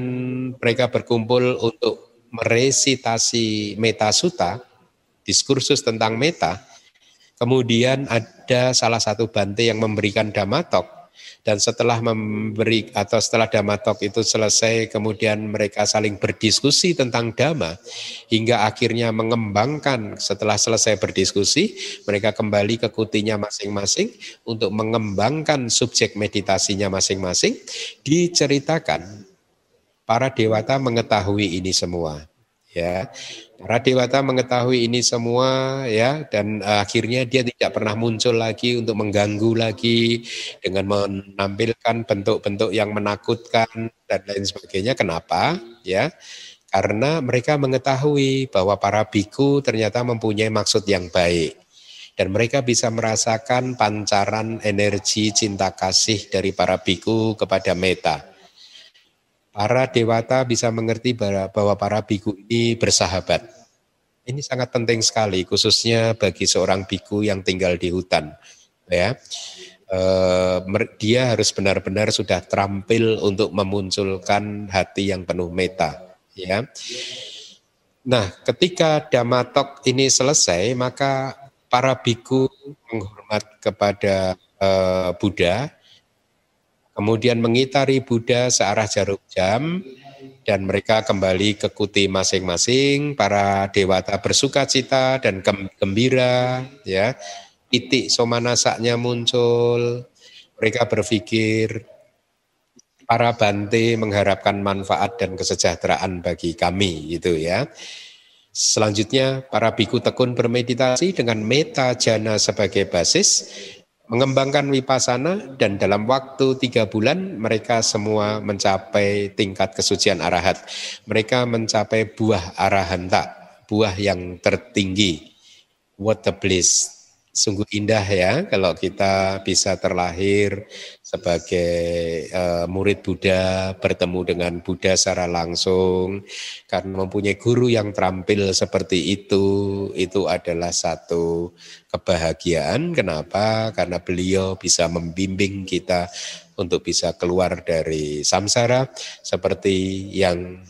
mereka berkumpul untuk meresitasi meta suta, diskursus tentang meta, kemudian ada salah satu bante yang memberikan damatok. Dan setelah memberi atau setelah Dhamma Talk itu selesai kemudian mereka saling berdiskusi tentang Dhamma hingga akhirnya mengembangkan. Setelah selesai berdiskusi mereka kembali ke kutinya masing-masing untuk mengembangkan subjek meditasinya masing-masing diceritakan. Para dewata mengetahui ini semua ya Para dewata mengetahui ini semua ya dan uh, akhirnya dia tidak pernah muncul lagi untuk mengganggu lagi dengan menampilkan bentuk-bentuk yang menakutkan dan lain sebagainya. Kenapa? Ya. Karena mereka mengetahui bahwa para biku ternyata mempunyai maksud yang baik dan mereka bisa merasakan pancaran energi cinta kasih dari para biku kepada meta para dewata bisa mengerti bahwa para biku ini bersahabat. Ini sangat penting sekali, khususnya bagi seorang biku yang tinggal di hutan. Ya, eh, dia harus benar-benar sudah terampil untuk memunculkan hati yang penuh meta. Ya, nah ketika damatok ini selesai, maka para biku menghormat kepada eh, Buddha kemudian mengitari Buddha searah jarum jam dan mereka kembali ke kuti masing-masing para dewata bersuka cita dan gembira ya. Titik somanasaknya muncul mereka berpikir para bante mengharapkan manfaat dan kesejahteraan bagi kami gitu ya. Selanjutnya para biku tekun bermeditasi dengan meta jana sebagai basis mengembangkan wipasana dan dalam waktu tiga bulan mereka semua mencapai tingkat kesucian arahat. Mereka mencapai buah arahanta, buah yang tertinggi. What a bliss sungguh indah ya kalau kita bisa terlahir sebagai uh, murid Buddha, bertemu dengan Buddha secara langsung, karena mempunyai guru yang terampil seperti itu, itu adalah satu kebahagiaan. Kenapa? Karena beliau bisa membimbing kita untuk bisa keluar dari samsara seperti yang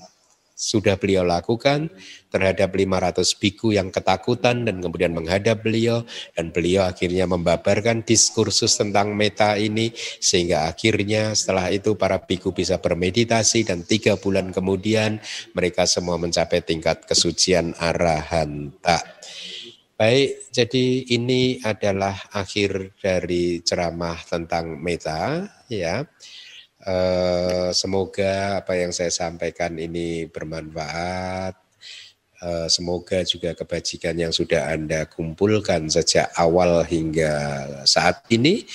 sudah beliau lakukan terhadap 500 biku yang ketakutan dan kemudian menghadap beliau dan beliau akhirnya membabarkan diskursus tentang meta ini sehingga akhirnya setelah itu para biku bisa bermeditasi dan tiga bulan kemudian mereka semua mencapai tingkat kesucian arahanta. Baik, jadi ini adalah akhir dari ceramah tentang meta ya. Uh, semoga apa yang saya sampaikan ini bermanfaat. Uh, semoga juga kebajikan yang sudah Anda kumpulkan sejak awal hingga saat ini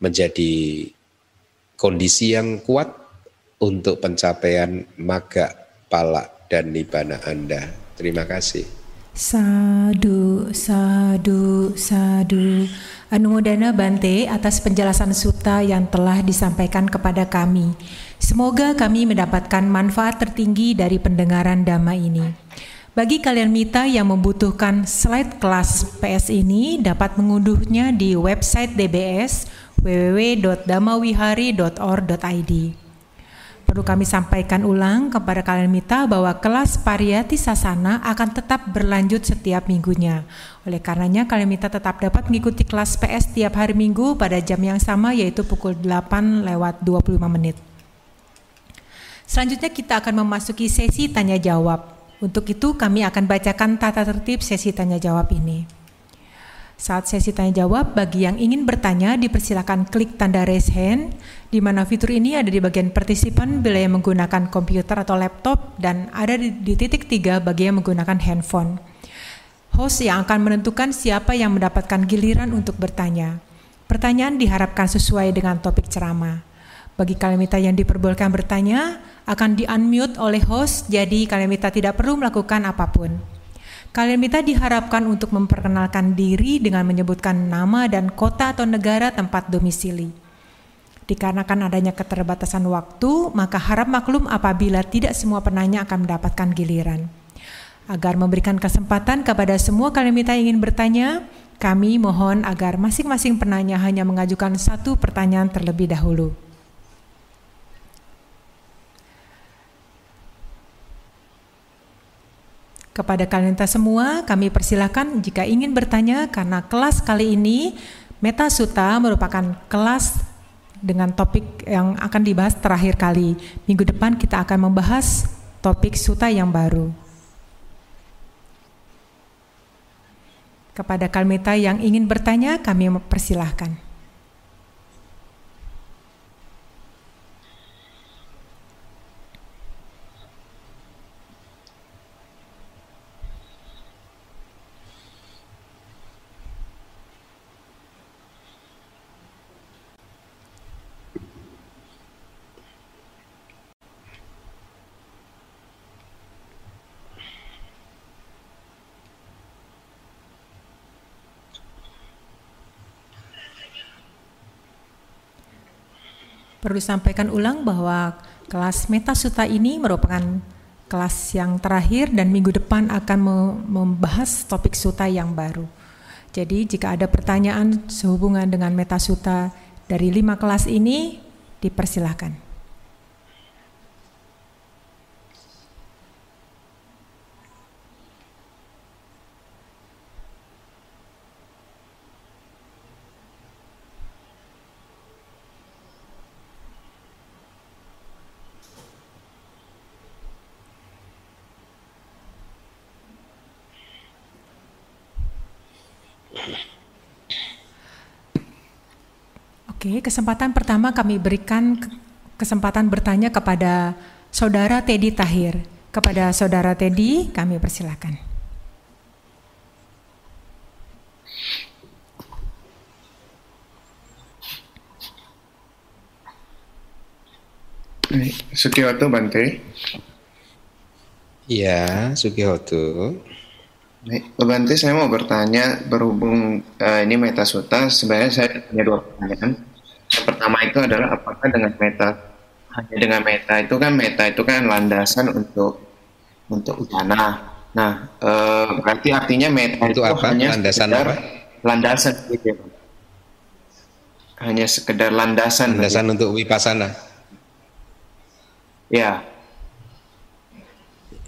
menjadi kondisi yang kuat untuk pencapaian maga, pala, dan nibana Anda. Terima kasih. Sadu, sadu, sadu. Anumodana Bante atas penjelasan suta yang telah disampaikan kepada kami. Semoga kami mendapatkan manfaat tertinggi dari pendengaran dhamma ini. Bagi kalian mita yang membutuhkan slide kelas PS ini dapat mengunduhnya di website DBS www.damawihari.or.id. Perlu kami sampaikan ulang kepada kalian mita bahwa kelas Pariyati Sasana akan tetap berlanjut setiap minggunya. Oleh karenanya kalian mita tetap dapat mengikuti kelas PS setiap hari minggu pada jam yang sama yaitu pukul 8 lewat 25 menit. Selanjutnya kita akan memasuki sesi tanya jawab. Untuk itu kami akan bacakan tata tertib sesi tanya jawab ini. Saat sesi tanya jawab, bagi yang ingin bertanya dipersilakan klik tanda raise hand, di mana fitur ini ada di bagian partisipan bila yang menggunakan komputer atau laptop dan ada di, di titik tiga bagi yang menggunakan handphone. Host yang akan menentukan siapa yang mendapatkan giliran untuk bertanya. Pertanyaan diharapkan sesuai dengan topik ceramah. Bagi kalimita yang diperbolehkan bertanya, akan di-unmute oleh host, jadi kalimita tidak perlu melakukan apa pun. Kalian minta diharapkan untuk memperkenalkan diri dengan menyebutkan nama dan kota atau negara tempat domisili. Dikarenakan adanya keterbatasan waktu, maka harap maklum apabila tidak semua penanya akan mendapatkan giliran. Agar memberikan kesempatan kepada semua kalian minta ingin bertanya, kami mohon agar masing-masing penanya hanya mengajukan satu pertanyaan terlebih dahulu. Kepada kalian semua, kami persilahkan jika ingin bertanya karena kelas kali ini Meta Sutta merupakan kelas dengan topik yang akan dibahas terakhir kali. Minggu depan kita akan membahas topik Sutta yang baru. Kepada Kalmeta yang ingin bertanya, kami persilahkan. Perlu sampaikan ulang bahwa kelas Meta Sutta ini merupakan kelas yang terakhir dan minggu depan akan membahas topik Sutta yang baru. Jadi jika ada pertanyaan sehubungan dengan Meta Sutta dari lima kelas ini, dipersilahkan. Kesempatan pertama kami berikan kesempatan bertanya kepada Saudara Teddy Tahir. Kepada Saudara Teddy, kami persilakan. Sukihoto Bante. Iya, Sukihoto. Bante, saya mau bertanya berhubung uh, ini Meta Suta, sebenarnya saya punya dua pertanyaan. Yang pertama itu adalah apakah dengan meta hanya dengan meta itu kan meta itu kan landasan untuk untuk udana. Nah, uh, berarti artinya meta itu, itu apa? hanya landasan sekedar, apa? Landasan gitu. Ya, hanya sekedar landasan. Landasan untuk wipasana. Ya.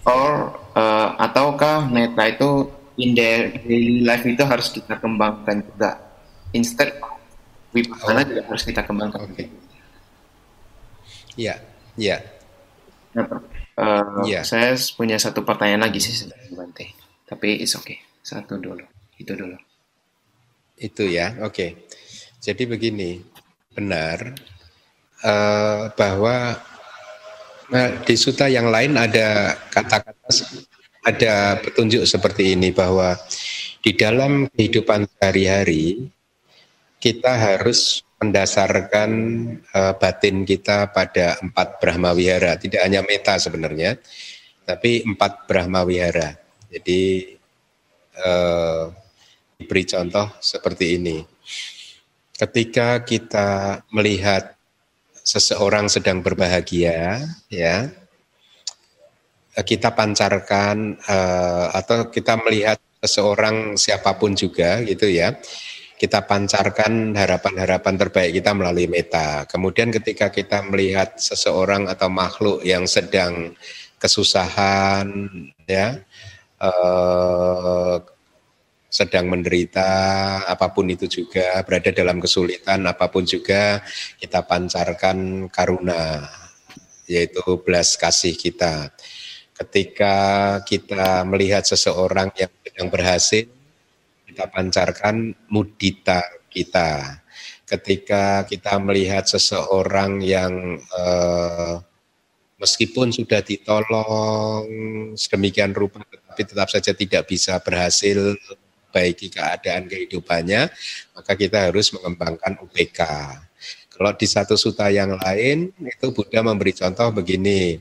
Or uh, ataukah meta itu in daily life itu harus kita kembangkan juga. Instead oh. juga harus kita kembangkan. Okay. Iya, iya. Nah, uh, yeah. Saya punya satu pertanyaan lagi sih Bante. Tapi it's okay. Satu dulu. Itu dulu. Itu ya, oke. Okay. Jadi begini, benar uh, bahwa Nah, di suta yang lain ada kata-kata, ada petunjuk seperti ini bahwa di dalam kehidupan sehari-hari kita harus mendasarkan uh, batin kita pada empat Brahma Wihara, tidak hanya meta sebenarnya, tapi empat Brahma Wihara. Jadi uh, diberi contoh seperti ini. Ketika kita melihat seseorang sedang berbahagia, ya, kita pancarkan uh, atau kita melihat seseorang siapa pun juga, gitu ya, kita pancarkan harapan-harapan terbaik kita melalui meta. Kemudian ketika kita melihat seseorang atau makhluk yang sedang kesusahan, ya, uh, sedang menderita apa pun itu juga berada dalam kesulitan apa pun juga kita pancarkan karuna yaitu belas kasih kita ketika kita melihat seseorang yang sedang berhasil kita pancarkan mudita kita ketika kita melihat seseorang yang eh, meskipun sudah ditolong sedemikian rupa tetapi tetap saja tidak bisa berhasil memperbaiki keadaan kehidupannya, maka kita harus mengembangkan UPK. Kalau di satu suta yang lain, itu Buddha memberi contoh begini,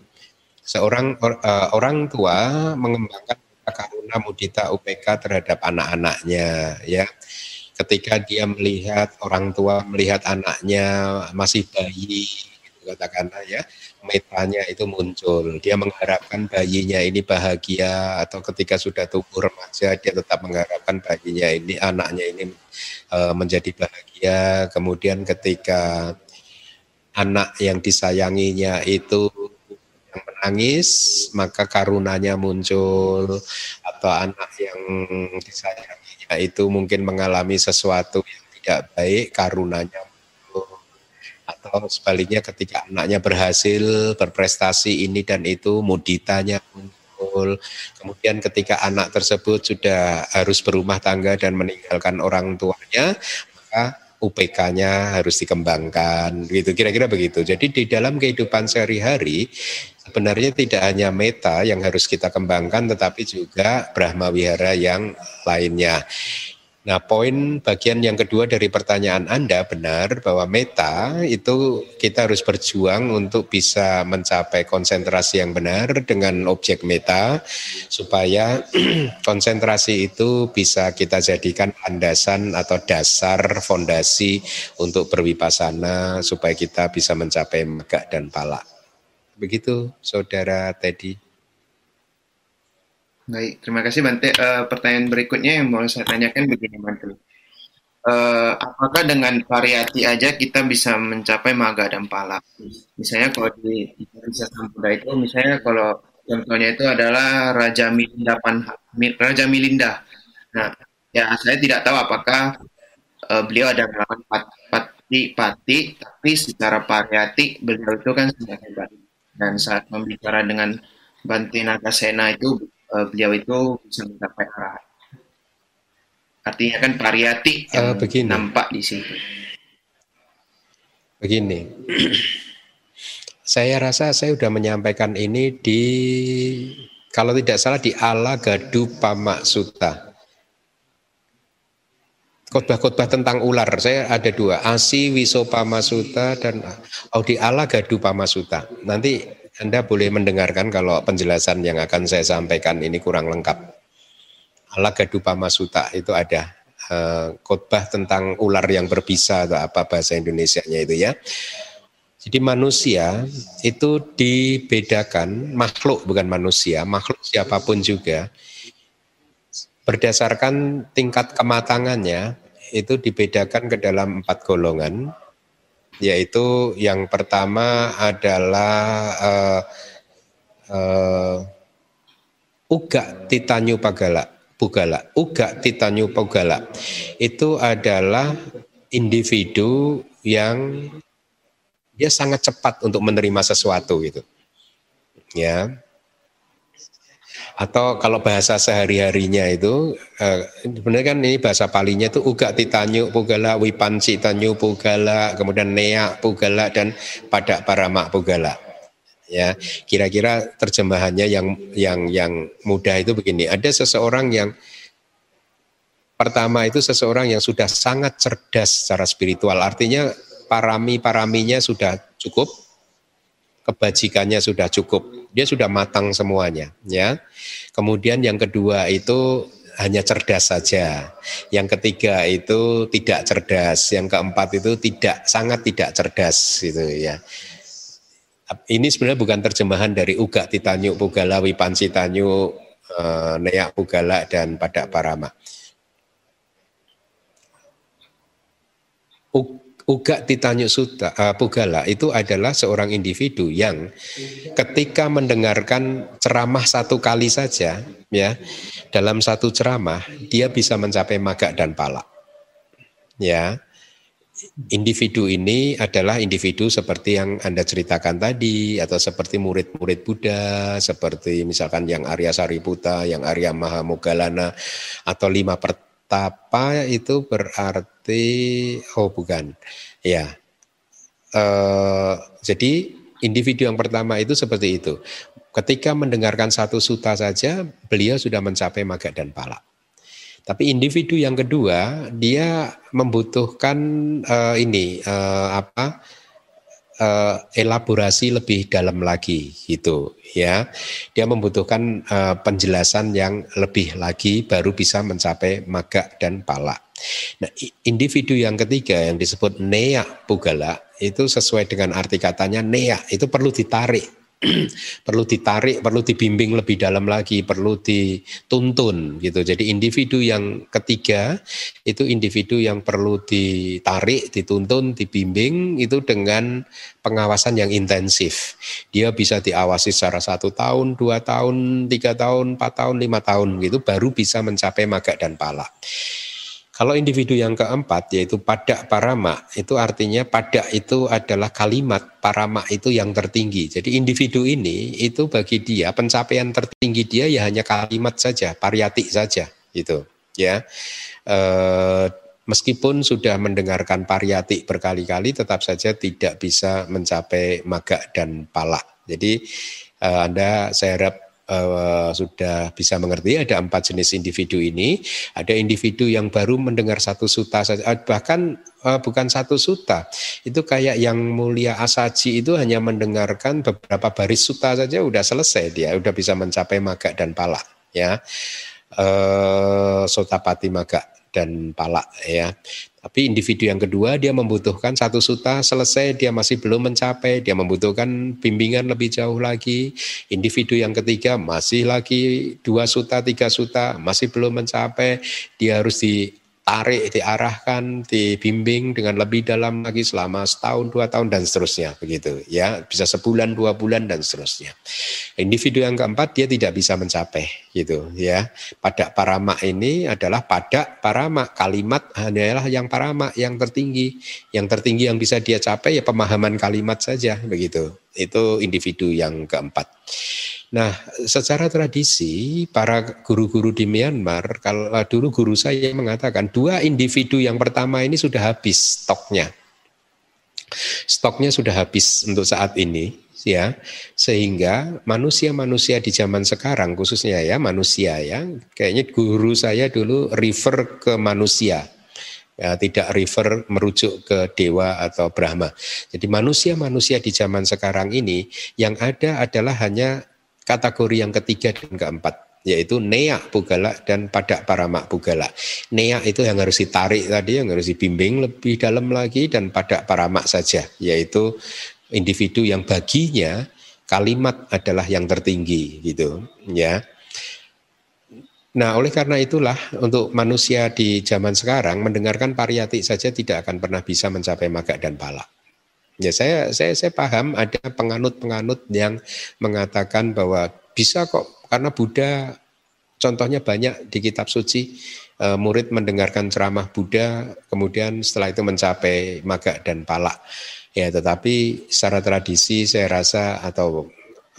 seorang or, uh, orang tua mengembangkan karuna mudita UPK terhadap anak-anaknya, ya. Ketika dia melihat orang tua melihat anaknya masih bayi, katakanlah ya, metanya itu muncul. Dia mengharapkan bayinya ini bahagia atau ketika sudah tumbuh remaja dia tetap mengharapkan bayinya ini anaknya ini uh, menjadi bahagia. Kemudian ketika anak yang disayanginya itu menangis maka karunanya muncul atau anak yang disayanginya itu mungkin mengalami sesuatu yang tidak baik karunanya atau sebaliknya ketika anaknya berhasil berprestasi ini dan itu muditanya muncul. Kemudian ketika anak tersebut sudah harus berumah tangga dan meninggalkan orang tuanya maka UPK-nya harus dikembangkan gitu kira-kira begitu. Jadi di dalam kehidupan sehari-hari sebenarnya tidak hanya meta yang harus kita kembangkan tetapi juga Brahma Wihara yang lainnya. Nah, poin bagian yang kedua dari pertanyaan Anda benar bahwa meta itu kita harus berjuang untuk bisa mencapai konsentrasi yang benar dengan objek meta supaya konsentrasi itu bisa kita jadikan landasan atau dasar fondasi untuk berwipasana supaya kita bisa mencapai megah dan pala. Begitu, Saudara Teddy. Baik, terima kasih Bante. Uh, pertanyaan berikutnya yang mau saya tanyakan begini Bante. Uh, apakah dengan variati aja kita bisa mencapai maga dan pala? Misalnya kalau di Indonesia Sampuda itu, misalnya kalau contohnya itu adalah Raja Milinda Panha, Raja Milinda. Nah, ya saya tidak tahu apakah uh, beliau ada melakukan pati pati, tapi secara variati beliau itu kan sudah hebat. Dan saat membicara dengan Bante Nagasena itu uh, beliau itu bisa mencapai arah. Artinya kan variatif yang uh, begini. nampak di situ. Begini, saya rasa saya sudah menyampaikan ini di kalau tidak salah di Ala Gadu Pamak Suta. khotbah-khotbah tentang ular. Saya ada dua, Asi Wisopamasuta dan Audi Ala Gadu Pamasuta. Nanti Anda boleh mendengarkan kalau penjelasan yang akan saya sampaikan ini kurang lengkap. Ala Gadu Pamasuta itu ada uh, khotbah tentang ular yang berbisa atau apa bahasa Indonesianya itu ya. Jadi manusia itu dibedakan makhluk bukan manusia, makhluk siapa pun juga berdasarkan tingkat kematangannya itu dibedakan ke dalam empat golongan yaitu yang pertama adalah uh, uh, uga titanyu pagala pugala. Uga titanyu pugala itu adalah individu yang dia sangat cepat untuk menerima sesuatu gitu. Ya atau kalau bahasa sehari-harinya itu eh, benar kan ini bahasa palinya itu uga titanyu pugala wipanci tanyu pugala kemudian nea pugala dan pada parama pugala. Ya kira-kira terjemahannya yang yang yang mudah itu begini. Ada seseorang yang pertama itu seseorang yang sudah sangat cerdas secara spiritual. Artinya parami paraminya sudah cukup kebajikannya sudah cukup, dia sudah matang semuanya, ya. Kemudian yang kedua itu hanya cerdas saja. Yang ketiga itu tidak cerdas, yang keempat itu tidak sangat tidak cerdas gitu ya. Ini sebenarnya bukan terjemahan dari Uga Titanyu Pugala Wipansi Tanyu eh, Neak Pugala dan Padak Parama. Uga Titanyu Suta, uh, Pugala itu adalah seorang individu yang ketika mendengarkan ceramah satu kali saja, ya, dalam satu ceramah dia bisa mencapai maga dan pala. Ya, individu ini adalah individu seperti yang Anda ceritakan tadi atau seperti murid-murid Buddha, seperti misalkan yang Arya Sariputa, yang Arya Mahamogalana atau lima pertapa itu berarti oh bukan. Ya. Uh, jadi individu yang pertama itu seperti itu. Ketika mendengarkan satu suta saja beliau sudah mencapai maga dan pala tapi individu yang kedua dia membutuhkan uh, ini uh, apa uh, elaborasi lebih dalam lagi gitu ya dia membutuhkan uh, penjelasan yang lebih lagi baru bisa mencapai maga dan pala Nah, individu yang ketiga yang disebut nea pugala itu sesuai dengan arti katanya nea itu perlu ditarik. perlu ditarik, perlu dibimbing lebih dalam lagi, perlu dituntun gitu. Jadi individu yang ketiga itu individu yang perlu ditarik, dituntun, dibimbing itu dengan pengawasan yang intensif. Dia bisa diawasi secara satu tahun, dua tahun, tiga tahun, empat tahun, lima tahun gitu, baru bisa mencapai maga dan pala. Kalau individu yang keempat yaitu pada parama itu artinya pada itu adalah kalimat parama itu yang tertinggi. Jadi individu ini itu bagi dia pencapaian tertinggi dia ya hanya kalimat saja, pariyati saja gitu ya. E, meskipun sudah mendengarkan pariyati berkali-kali tetap saja tidak bisa mencapai maga dan pala. Jadi e, Anda saya harap uh, sudah bisa mengerti ada empat jenis individu ini. Ada individu yang baru mendengar satu suta saja, eh, bahkan uh, bukan satu suta. Itu kayak yang mulia asaji itu hanya mendengarkan beberapa baris suta saja udah selesai dia, udah bisa mencapai maga dan pala ya. Uh, sotapati maga dan pala ya. Tapi individu yang kedua dia membutuhkan satu suta selesai dia masih belum mencapai, dia membutuhkan bimbingan lebih jauh lagi. Individu yang ketiga masih lagi dua suta, tiga suta masih belum mencapai, dia harus di ditarik, diarahkan, dibimbing dengan lebih dalam lagi selama setahun, dua tahun dan seterusnya begitu ya bisa sebulan, dua bulan dan seterusnya. Individu yang keempat dia tidak bisa mencapai gitu ya. Pada parama ini adalah pada parama kalimat hanyalah yang parama yang tertinggi, yang tertinggi yang bisa dia capai ya pemahaman kalimat saja begitu. Itu individu yang keempat. Nah, secara tradisi para guru-guru di Myanmar, kalau dulu guru saya mengatakan dua individu yang pertama ini sudah habis stoknya. Stoknya sudah habis untuk saat ini, ya, sehingga manusia-manusia di zaman sekarang, khususnya ya manusia ya, kayaknya guru saya dulu refer ke manusia, ya, tidak refer merujuk ke dewa atau Brahma. Jadi manusia-manusia di zaman sekarang ini yang ada adalah hanya kategori yang ketiga dan keempat yaitu nea pugala dan padak paramak pugala. Nea itu yang harus ditarik tadi, yang harus dibimbing lebih dalam lagi dan padak paramak saja, yaitu individu yang baginya kalimat adalah yang tertinggi gitu, ya. Nah, oleh karena itulah untuk manusia di zaman sekarang mendengarkan pariyati saja tidak akan pernah bisa mencapai maga dan pala. Ya saya saya saya paham ada penganut-penganut yang mengatakan bahwa bisa kok karena Buddha contohnya banyak di kitab suci eh, murid mendengarkan ceramah Buddha kemudian setelah itu mencapai maga dan pala. Ya, tetapi secara tradisi saya rasa atau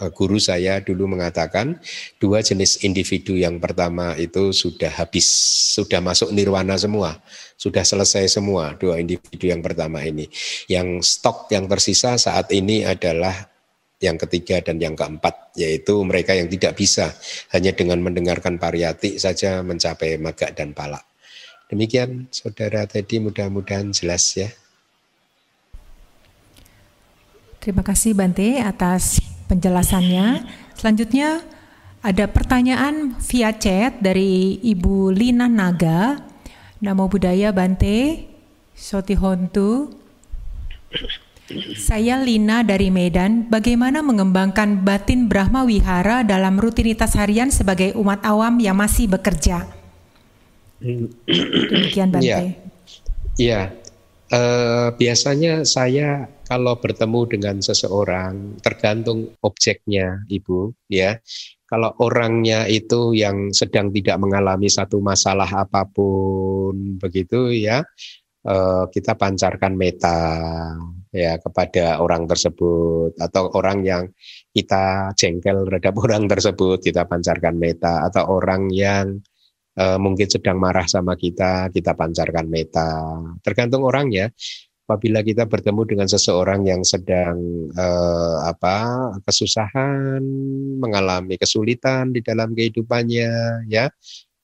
guru saya dulu mengatakan dua jenis individu yang pertama itu sudah habis, sudah masuk nirwana semua, sudah selesai semua dua individu yang pertama ini. Yang stok yang tersisa saat ini adalah yang ketiga dan yang keempat, yaitu mereka yang tidak bisa hanya dengan mendengarkan pariyati saja mencapai maga dan pala. Demikian saudara tadi mudah-mudahan jelas ya. Terima kasih Bante atas penjelasannya. Selanjutnya ada pertanyaan via chat dari Ibu Lina Naga. Namo Buddhaya Bante, Sotihontu. Saya Lina dari Medan. Bagaimana mengembangkan batin Brahma Wihara dalam rutinitas harian sebagai umat awam yang masih bekerja? Demikian Bante. Ya, ya. Uh, biasanya saya kalau bertemu dengan seseorang tergantung objeknya Ibu ya. Kalau orangnya itu yang sedang tidak mengalami satu masalah apa pun begitu ya, eh, kita pancarkan meta ya kepada orang tersebut. Atau orang yang kita jengkel terhadap orang tersebut kita pancarkan meta. Atau orang yang eh, mungkin sedang marah sama kita kita pancarkan meta. Tergantung orangnya apabila kita bertemu dengan seseorang yang sedang eh, apa kesusahan, mengalami kesulitan di dalam kehidupannya, ya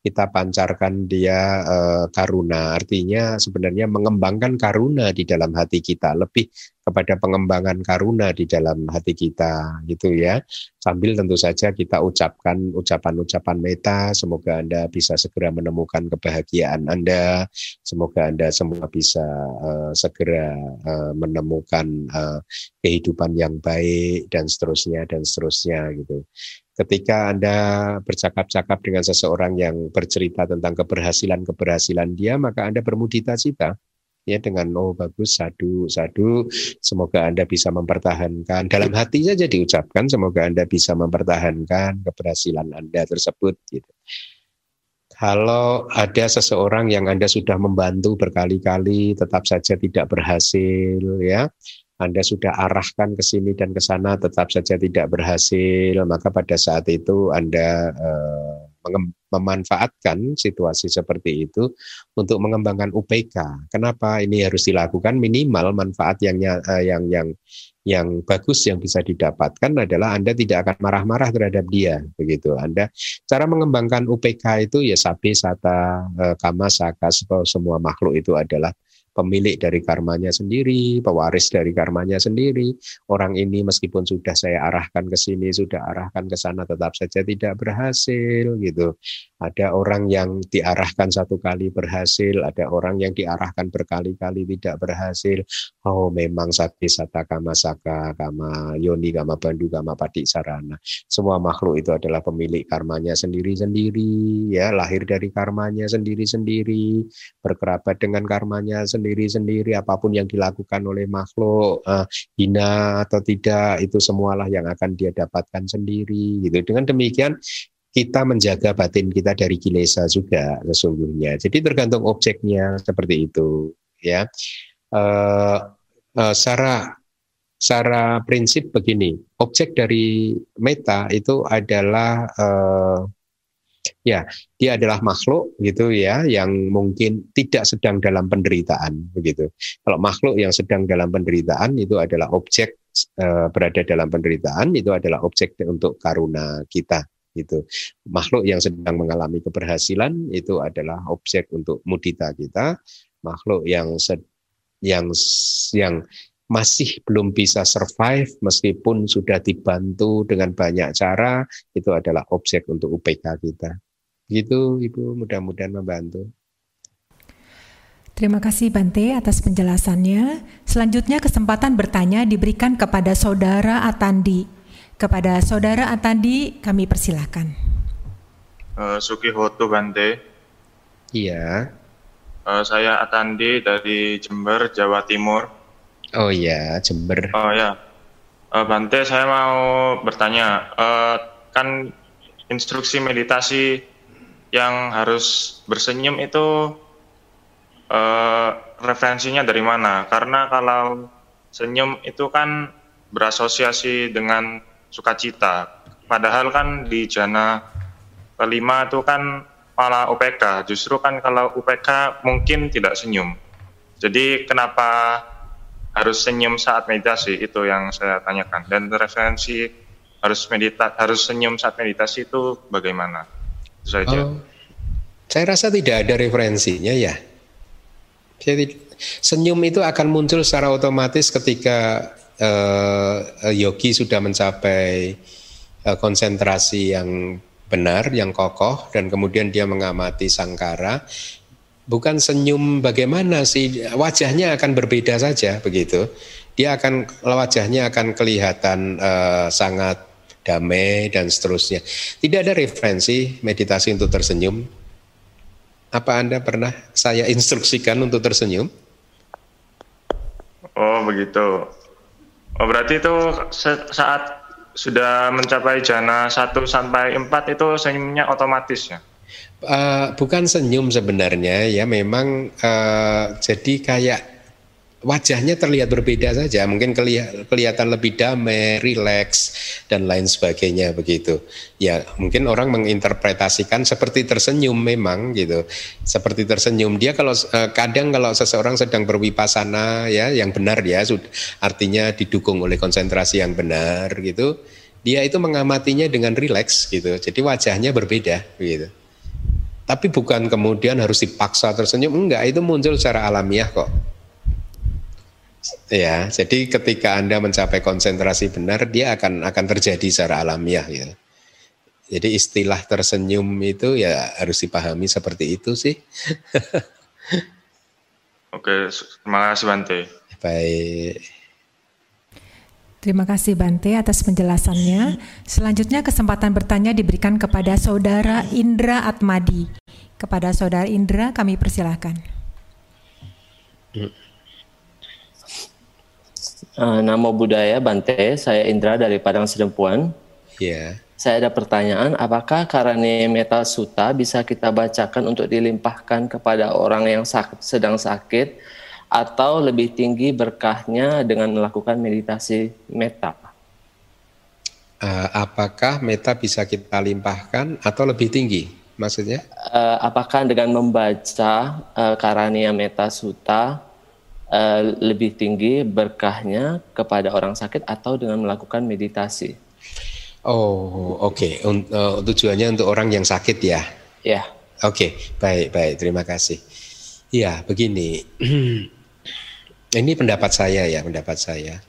kita pancarkan dia uh, karuna. Artinya sebenarnya mengembangkan karuna di dalam hati kita, lebih kepada pengembangan karuna di dalam hati kita gitu ya. Sambil tentu saja kita ucapkan ucapan-ucapan meta, semoga Anda bisa segera menemukan kebahagiaan Anda, semoga Anda semua bisa uh, segera uh, menemukan uh, kehidupan yang baik dan seterusnya dan seterusnya gitu ketika Anda bercakap-cakap dengan seseorang yang bercerita tentang keberhasilan-keberhasilan dia, maka Anda bermudita cita ya dengan oh bagus sadu sadu. Semoga Anda bisa mempertahankan. Dalam hati saja diucapkan semoga Anda bisa mempertahankan keberhasilan Anda tersebut gitu. Kalau ada seseorang yang Anda sudah membantu berkali-kali tetap saja tidak berhasil ya, anda sudah arahkan ke sini dan ke sana tetap saja tidak berhasil, maka pada saat itu Anda eh, memanfaatkan situasi seperti itu untuk mengembangkan UPK. Kenapa ini harus dilakukan? Minimal manfaat yang eh, yang yang yang bagus yang bisa didapatkan adalah Anda tidak akan marah-marah terhadap dia begitu. Anda cara mengembangkan UPK itu ya sabi sata eh, kama saka semua makhluk itu adalah pemilik dari karmanya sendiri, pewaris dari karmanya sendiri. Orang ini meskipun sudah saya arahkan ke sini, sudah arahkan ke sana, tetap saja tidak berhasil gitu. Ada orang yang diarahkan satu kali berhasil, ada orang yang diarahkan berkali-kali tidak berhasil. Oh, memang sakti sata kama saka, kama yoni, kama bandu, kama padik sarana. Semua makhluk itu adalah pemilik karmanya sendiri-sendiri, ya lahir dari karmanya sendiri-sendiri, berkerabat dengan karmanya sendiri sendiri-sendiri apa pun yang dilakukan oleh makhluk uh, hina atau tidak itu semualah yang akan dia dapatkan sendiri gitu. Dengan demikian kita menjaga batin kita dari kilesa juga sesungguhnya. Jadi tergantung objeknya seperti itu ya. Uh, uh, secara secara prinsip begini, objek dari meta itu adalah uh, Ya, dia adalah makhluk gitu ya yang mungkin tidak sedang dalam penderitaan begitu. Kalau makhluk yang sedang dalam penderitaan itu adalah objek e, berada dalam penderitaan itu adalah objek untuk karuna kita gitu. Makhluk yang sedang mengalami keberhasilan itu adalah objek untuk mudita kita. makhluk yang yang yang masih belum bisa survive meskipun sudah dibantu dengan banyak cara itu adalah objek untuk UPK kita. Gitu Ibu, mudah-mudahan membantu. Terima kasih Bante atas penjelasannya. Selanjutnya kesempatan bertanya diberikan kepada Saudara Atandi. Kepada Saudara Atandi kami persilahkan. Uh, Suki Hotu Bante. Iya. Uh, saya Atandi dari Jember, Jawa Timur. Oh iya, Jember. Oh ya. Uh, Bante, saya mau bertanya. Uh, kan instruksi meditasi yang harus bersenyum itu uh, referensinya dari mana? Karena kalau senyum itu kan berasosiasi dengan sukacita. Padahal kan di jana kelima itu kan malah UPK. Justru kan kalau UPK mungkin tidak senyum. Jadi kenapa harus senyum saat meditasi itu yang saya tanyakan. Dan referensi harus medita harus senyum saat meditasi itu bagaimana? Itu saja. Oh, saya rasa tidak ada referensinya ya. Jadi senyum itu akan muncul secara otomatis ketika uh, yogi sudah mencapai uh, konsentrasi yang benar, yang kokoh, dan kemudian dia mengamati sangkara. Bukan senyum bagaimana sih wajahnya akan berbeda saja begitu. Dia akan wajahnya akan kelihatan uh, sangat damai dan seterusnya. Tidak ada referensi meditasi untuk tersenyum apa Anda pernah saya instruksikan untuk tersenyum? Oh begitu. Oh berarti itu saat sudah mencapai jana 1 sampai 4 itu senyumnya otomatis ya? Uh, bukan senyum sebenarnya ya memang uh, jadi kayak wajahnya terlihat berbeda saja, mungkin kelihatan lebih damai, rileks dan lain sebagainya begitu. Ya, mungkin orang menginterpretasikan seperti tersenyum memang gitu. Seperti tersenyum. Dia kalau eh, kadang kalau seseorang sedang berwipasana ya yang benar ya artinya didukung oleh konsentrasi yang benar gitu. Dia itu mengamatinya dengan rileks gitu. Jadi wajahnya berbeda gitu. Tapi bukan kemudian harus dipaksa tersenyum, enggak, itu muncul secara alamiah kok. Ya, jadi ketika Anda mencapai konsentrasi benar, dia akan akan terjadi secara alamiah ya. Jadi istilah tersenyum itu ya harus dipahami seperti itu sih. Oke, terima kasih Bante. Baik. Terima kasih Bante atas penjelasannya. Selanjutnya kesempatan bertanya diberikan kepada Saudara Indra Atmadi. Kepada Saudara Indra kami persilahkan. Uh, nama budaya Bante, saya Indra dari Padang Sedempuan. Iya. Yeah. Saya ada pertanyaan, apakah karane meta suta bisa kita bacakan untuk dilimpahkan kepada orang yang sakit, sedang sakit atau lebih tinggi berkahnya dengan melakukan meditasi meta? Uh, apakah meta bisa kita limpahkan atau lebih tinggi? Maksudnya? Uh, apakah dengan membaca uh, Karania Meta Suta uh, lebih tinggi berkahnya kepada orang sakit atau dengan melakukan meditasi. Oh, oke. Okay. Uh, tujuannya untuk orang yang sakit ya? Ya. Yeah. Oke, okay. baik, baik. Terima kasih. Ya, begini. Ini pendapat saya ya, pendapat saya.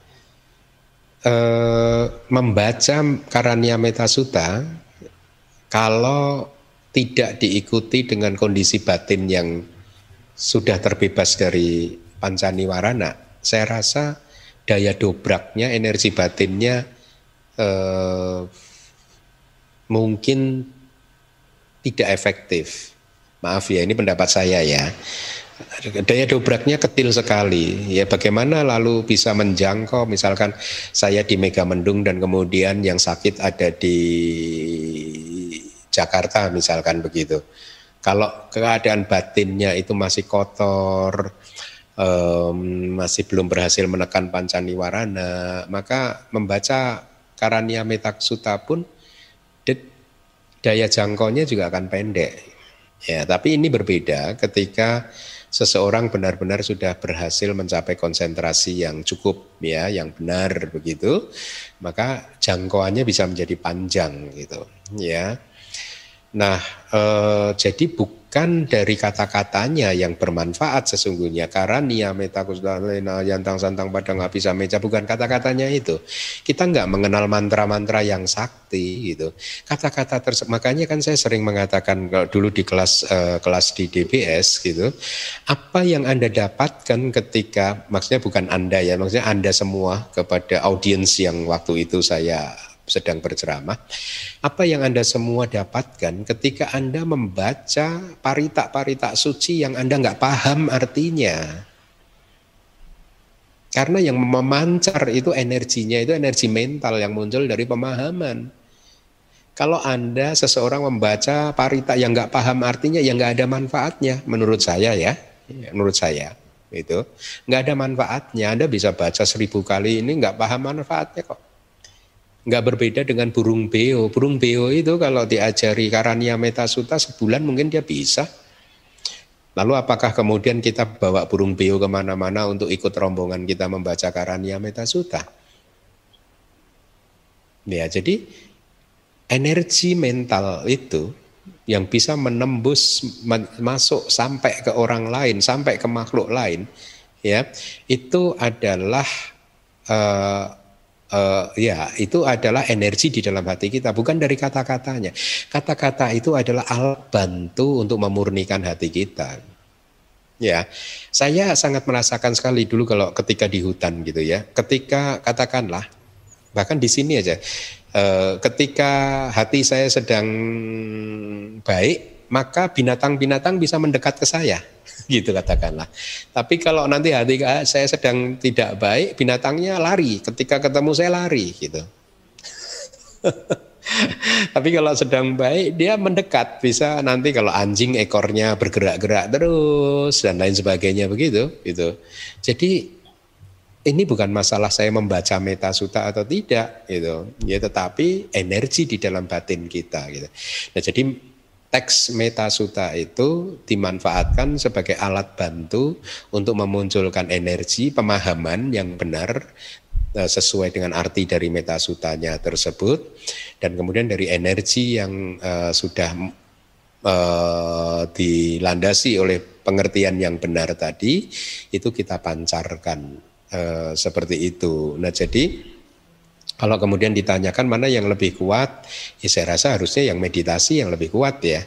Uh, membaca Karania Metasuta kalau tidak diikuti dengan kondisi batin yang sudah terbebas dari pancaniwarana, saya rasa daya dobraknya, energi batinnya eh, mungkin tidak efektif. Maaf ya, ini pendapat saya ya. Daya dobraknya kecil sekali. Ya bagaimana lalu bisa menjangkau misalkan saya di Megamendung dan kemudian yang sakit ada di Jakarta misalkan begitu. Kalau keadaan batinnya itu masih kotor, um, masih belum berhasil menekan pancaniwarana, maka membaca Karania Metaksuta pun daya jangkaunya juga akan pendek. Ya, tapi ini berbeda ketika seseorang benar-benar sudah berhasil mencapai konsentrasi yang cukup ya, yang benar begitu, maka jangkauannya bisa menjadi panjang gitu, ya. Nah, eh, jadi bukan dari kata-katanya yang bermanfaat sesungguhnya. Karena nia metakusdalena yantang santang padang bisa meja bukan kata-katanya itu. Kita nggak mengenal mantra-mantra yang sakti gitu. Kata-kata tersebut makanya kan saya sering mengatakan dulu di kelas eh, kelas di DBS gitu, apa yang anda dapatkan ketika maksudnya bukan anda ya, maksudnya anda semua kepada audiens yang waktu itu saya sedang berceramah, apa yang Anda semua dapatkan ketika Anda membaca parita-parita suci yang Anda nggak paham artinya. Karena yang memancar itu energinya, itu energi mental yang muncul dari pemahaman. Kalau Anda seseorang membaca parita yang nggak paham artinya, yang nggak ada manfaatnya, menurut saya ya, menurut saya itu nggak ada manfaatnya. Anda bisa baca seribu kali ini nggak paham manfaatnya kok nggak berbeda dengan burung beo. Burung beo itu kalau diajari karania metasuta sebulan mungkin dia bisa. Lalu apakah kemudian kita bawa burung beo ke mana-mana untuk ikut rombongan kita membaca karania metasuta? Ya, jadi energi mental itu yang bisa menembus masuk sampai ke orang lain, sampai ke makhluk lain, ya itu adalah uh, uh, ya itu adalah energi di dalam hati kita bukan dari kata-katanya. Kata-kata itu adalah alat bantu untuk memurnikan hati kita. Ya saya sangat merasakan sekali dulu kalau ketika di hutan gitu ya ketika katakanlah bahkan di sini aja uh, ketika hati saya sedang baik maka binatang-binatang bisa mendekat ke saya gitu katakanlah. Tapi kalau nanti hati saya sedang tidak baik, binatangnya lari. Ketika ketemu saya lari gitu. Tapi kalau sedang baik dia mendekat bisa nanti kalau anjing ekornya bergerak-gerak terus dan lain sebagainya begitu gitu. Jadi ini bukan masalah saya membaca metasuta atau tidak gitu. Ya tetapi energi di dalam batin kita gitu. Nah, jadi teks metasuta itu dimanfaatkan sebagai alat bantu untuk memunculkan energi pemahaman yang benar eh, sesuai dengan arti dari metasutanya tersebut dan kemudian dari energi yang uh, sudah uh, dilandasi oleh pengertian yang benar tadi itu kita pancarkan seperti itu. Nah, jadi kalau kemudian ditanyakan mana yang lebih kuat, ya saya rasa harusnya yang meditasi yang lebih kuat ya.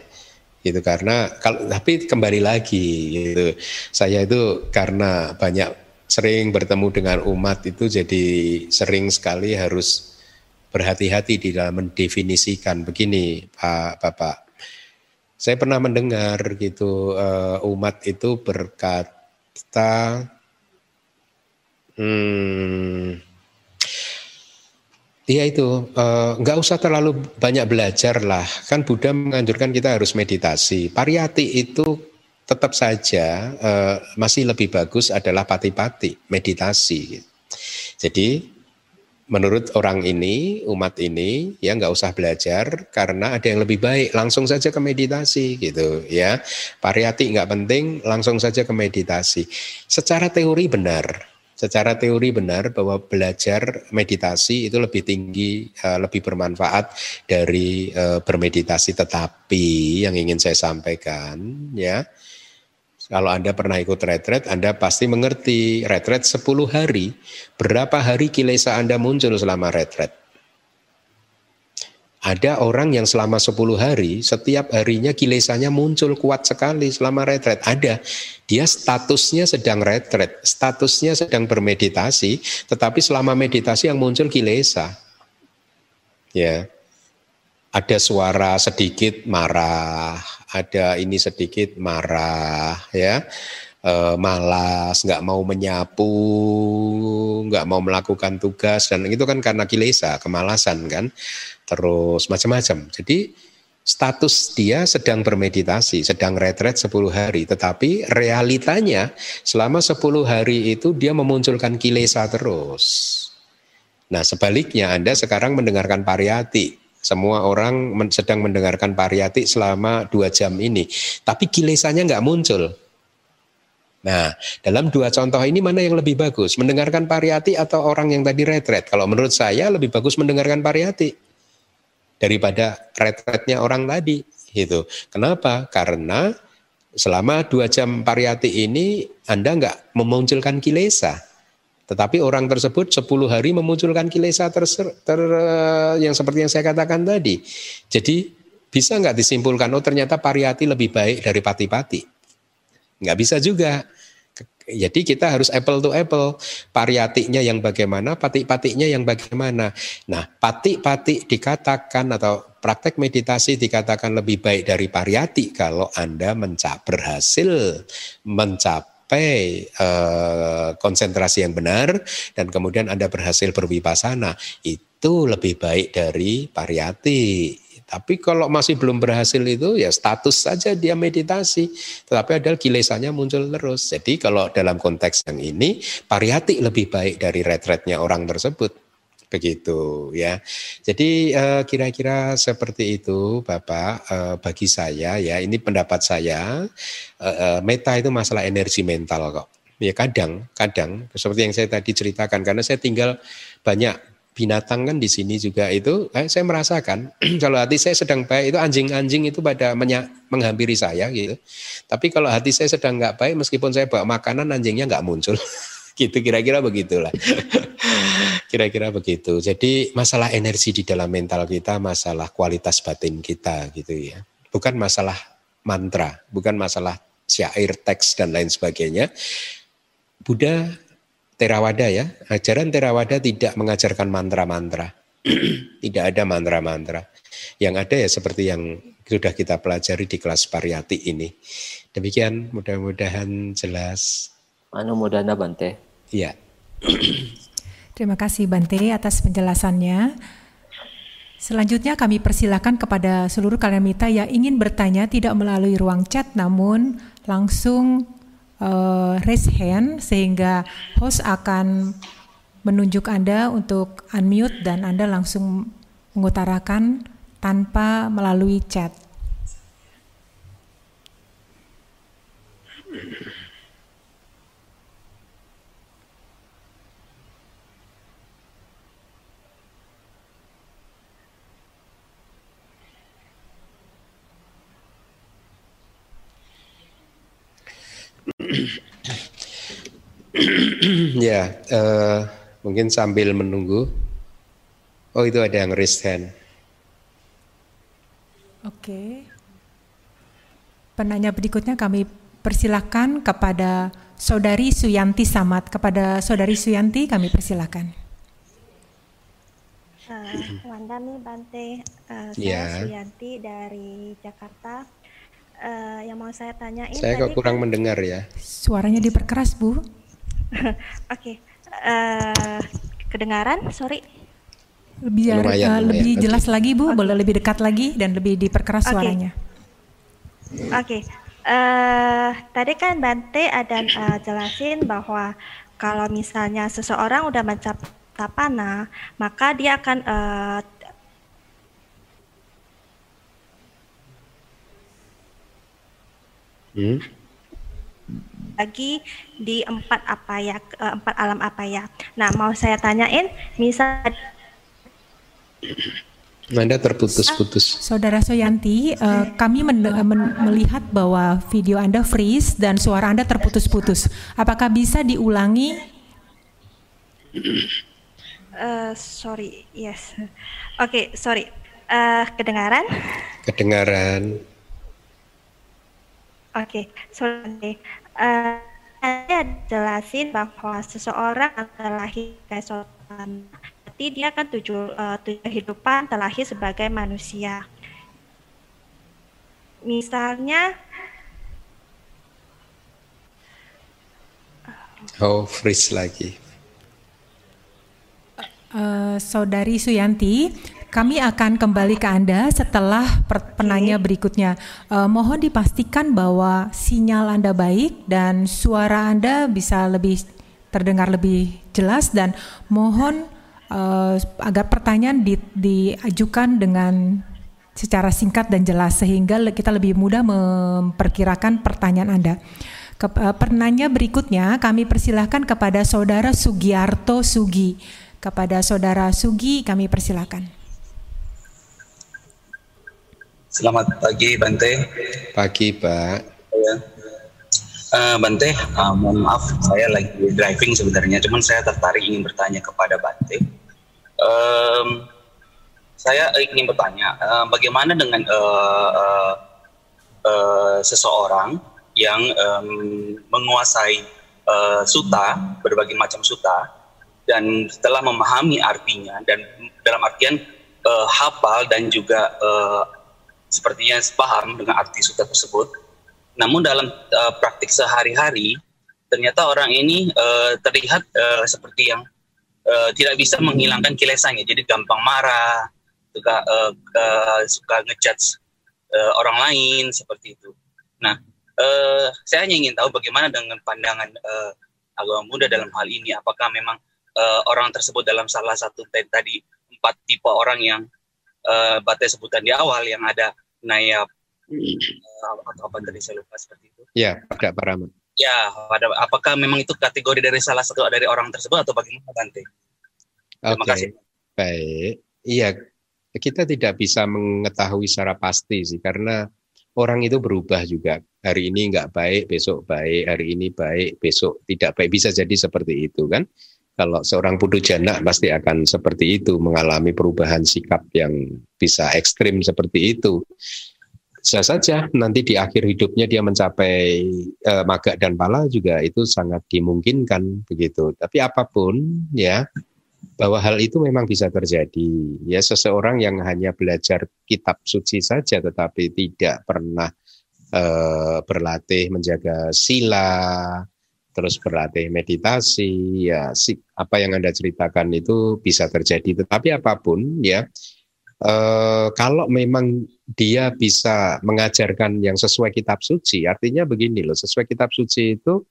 Gitu karena kalau tapi kembali lagi gitu. Saya itu karena banyak sering bertemu dengan umat itu jadi sering sekali harus berhati-hati di dalam mendefinisikan begini Pak Bapak. Saya pernah mendengar gitu uh, umat itu berkata hmm, Iya itu, eh, nggak uh, usah terlalu banyak belajar lah. Kan Buddha menganjurkan kita harus meditasi. Pariyati itu tetap saja uh, masih lebih bagus adalah pati-pati, meditasi. Jadi menurut orang ini, umat ini, ya nggak usah belajar karena ada yang lebih baik. Langsung saja ke meditasi gitu ya. Pariyati nggak penting, langsung saja ke meditasi. Secara teori benar, secara teori benar bahwa belajar meditasi itu lebih tinggi, uh, lebih bermanfaat dari uh, bermeditasi. Tetapi yang ingin saya sampaikan, ya, kalau Anda pernah ikut retret, Anda pasti mengerti retret 10 hari, berapa hari kilesa Anda muncul selama retret. Ada orang yang selama 10 hari, setiap harinya kilesanya muncul kuat sekali selama retret. Ada. Dia statusnya sedang retret, statusnya sedang bermeditasi, tetapi selama meditasi yang muncul kilesa. Ya. Ada suara sedikit marah, ada ini sedikit marah, ya e, malas, nggak mau menyapu, nggak mau melakukan tugas dan itu kan karena kilesa, kemalasan kan terus macam-macam. Jadi status dia sedang bermeditasi, sedang retret 10 hari, tetapi realitanya selama 10 hari itu dia memunculkan kilesa terus. Nah sebaliknya Anda sekarang mendengarkan pariyati, semua orang sedang mendengarkan pariyati selama dua jam ini, tapi kilesanya nggak muncul. Nah, dalam dua contoh ini mana yang lebih bagus? Mendengarkan pariyati atau orang yang tadi retret? Kalau menurut saya lebih bagus mendengarkan pariyati daripada retretnya orang tadi Gitu. Kenapa? Karena selama dua jam pariyati ini Anda nggak memunculkan kilesa. Tetapi orang tersebut 10 hari memunculkan kilesa ter, ter, yang seperti yang saya katakan tadi. Jadi bisa nggak disimpulkan, oh ternyata pariyati lebih baik dari pati-pati. Nggak bisa juga. Jadi kita harus apple to apple. Pariyatinya yang bagaimana, patik-patiknya yang bagaimana. Nah, patik-patik dikatakan atau praktek meditasi dikatakan lebih baik dari pariyati kalau Anda mencap berhasil mencapai uh, konsentrasi yang benar dan kemudian Anda berhasil berwipasana. Itu lebih baik dari pariyati. Tapi kalau masih belum berhasil itu ya status saja dia meditasi. Tetapi adalah kilesanya muncul terus. Jadi kalau dalam konteks yang ini pariyati lebih baik dari retretnya orang tersebut. Begitu ya. Jadi eh, kira-kira seperti itu Bapak eh, bagi saya ya. Ini pendapat saya. Eh, meta itu masalah energi mental kok. Ya kadang, kadang seperti yang saya tadi ceritakan karena saya tinggal banyak binatang kan di sini juga itu eh, saya merasakan kalau hati saya sedang baik itu anjing-anjing itu pada menya, menghampiri saya gitu. Tapi kalau hati saya sedang nggak baik meskipun saya bawa makanan anjingnya nggak muncul. gitu kira-kira begitulah. kira-kira begitu. Jadi masalah energi di dalam mental kita, masalah kualitas batin kita gitu ya. Bukan masalah mantra, bukan masalah syair, teks dan lain sebagainya. Buddha Terawada ya, ajaran Terawada tidak mengajarkan mantra-mantra. tidak ada mantra-mantra. Yang ada ya seperti yang sudah kita pelajari di kelas pariyati ini. Demikian mudah-mudahan jelas. Anu mudahnya Bante. Iya. Terima kasih Bante atas penjelasannya. Selanjutnya kami persilakan kepada seluruh kalian mita yang ingin bertanya tidak melalui ruang chat namun langsung uh, raise hand sehingga host akan menunjuk Anda untuk unmute dan Anda langsung mengutarakan tanpa melalui chat. ya, uh, mungkin sambil menunggu. Oh itu ada yang raise hand. Oke. Penanya berikutnya kami persilakan kepada Saudari Suyanti Samat. Kepada Saudari Suyanti kami persilakan. Uh, Wanda Bante, uh, saya yeah. Suyanti dari Jakarta uh, yang mau saya tanyain. Saya kok kurang kan, mendengar ya. Suaranya diperkeras, Bu. Oke, okay. uh, eh, kedengaran? Sorry. Lebih lumayan, uh, lebih lumayan. jelas okay. lagi, Bu. Okay. Boleh lebih dekat lagi dan lebih diperkeras okay. suaranya. Oke. Okay. Uh, tadi kan Bante ada uh, jelasin bahwa kalau misalnya seseorang udah mencapai tapana, maka dia akan uh, hmm? lagi di empat apa ya empat alam apa ya. Nah mau saya tanyain misal Anda terputus-putus. Saudara Soyanti, uh, kami men men melihat bahwa video Anda freeze dan suara Anda terputus-putus. Apakah bisa diulangi? Uh, sorry, yes. Oke, okay, sorry. Uh, kedengaran? Kedengaran. Oke, okay. sorry. Uh, saya jelasin bahwa seseorang telah lahir keesokan berarti dia kan tujuh, uh, tujuh kehidupan terlahir sebagai manusia. Misalnya Oh, freeze lagi. Uh, Saudari Suyanti, kami akan kembali ke Anda setelah penanya berikutnya. Uh, mohon dipastikan bahwa sinyal Anda baik dan suara Anda bisa lebih terdengar lebih jelas dan mohon uh, agar pertanyaan di, diajukan dengan secara singkat dan jelas sehingga kita lebih mudah memperkirakan pertanyaan Anda. Ke, uh, penanya berikutnya kami persilahkan kepada Saudara Sugiarto Sugi. Kepada Saudara Sugi kami persilahkan. Selamat pagi Bante. Pagi Pak. Ya. Uh, Bante, uh, mohon maaf saya lagi driving sebenarnya, cuman saya tertarik ingin bertanya kepada Bante. Um, saya ingin bertanya, uh, bagaimana dengan uh, uh, uh, seseorang yang um, menguasai uh, suta, berbagai macam suta, dan setelah memahami artinya dan dalam artian uh, hafal dan juga uh, sepertinya paham dengan arti suta tersebut. Namun dalam uh, praktik sehari-hari ternyata orang ini uh, terlihat uh, seperti yang uh, tidak bisa menghilangkan kilesannya. Jadi gampang marah, juga uh, uh, suka ngejudge uh, orang lain seperti itu. Nah, uh, saya hanya ingin tahu bagaimana dengan pandangan uh, agama Buddha dalam hal ini. Apakah memang uh, orang tersebut dalam salah satu tadi empat tipe orang yang uh, batai sebutan di awal yang ada naya uh, atau apa tadi saya lupa seperti itu. Ya, pada para Ya, pada apakah memang itu kategori dari salah satu dari orang tersebut atau bagaimana Bante? Terima okay. kasih. Baik. Iya, kita tidak bisa mengetahui secara pasti sih karena orang itu berubah juga. Hari ini nggak baik, besok baik, hari ini baik, besok tidak baik. Bisa jadi seperti itu kan. Kalau seorang putu jana pasti akan seperti itu, mengalami perubahan sikap yang bisa ekstrim seperti itu. Bisa saja nanti di akhir hidupnya dia mencapai eh, maga dan pala juga itu sangat dimungkinkan begitu. Tapi apa pun ya bahwa hal itu memang bisa terjadi. Ya seseorang yang hanya belajar kitab suci saja tetapi tidak pernah uh, berlatih menjaga sila, terus berlatih meditasi ya apa yang anda ceritakan itu bisa terjadi. Tetapi apa pun ya eh, kalau memang dia bisa mengajarkan yang sesuai kitab suci artinya begini loh sesuai kitab suci itu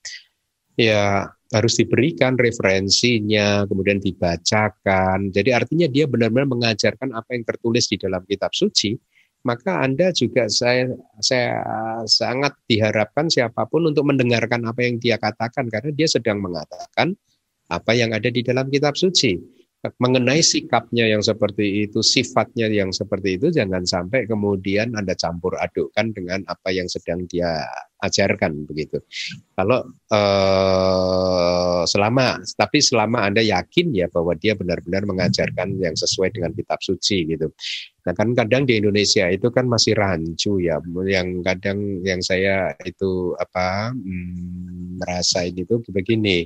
ya harus diberikan referensinya kemudian dibacakan. Jadi artinya dia benar-benar mengajarkan apa yang tertulis di dalam kitab suci maka Anda juga saya saya sangat diharapkan siapa pun untuk mendengarkan apa yang dia katakan karena dia sedang mengatakan apa yang ada di dalam kitab suci mengenai sikapnya yang seperti itu, sifatnya yang seperti itu, jangan sampai kemudian Anda campur adukkan dengan apa yang sedang dia ajarkan begitu. Kalau eh, selama, tapi selama Anda yakin ya bahwa dia benar-benar mengajarkan yang sesuai dengan kitab suci gitu. Nah kan kadang di Indonesia itu kan masih rancu ya, yang kadang yang saya itu apa hmm, merasa ini tuh begini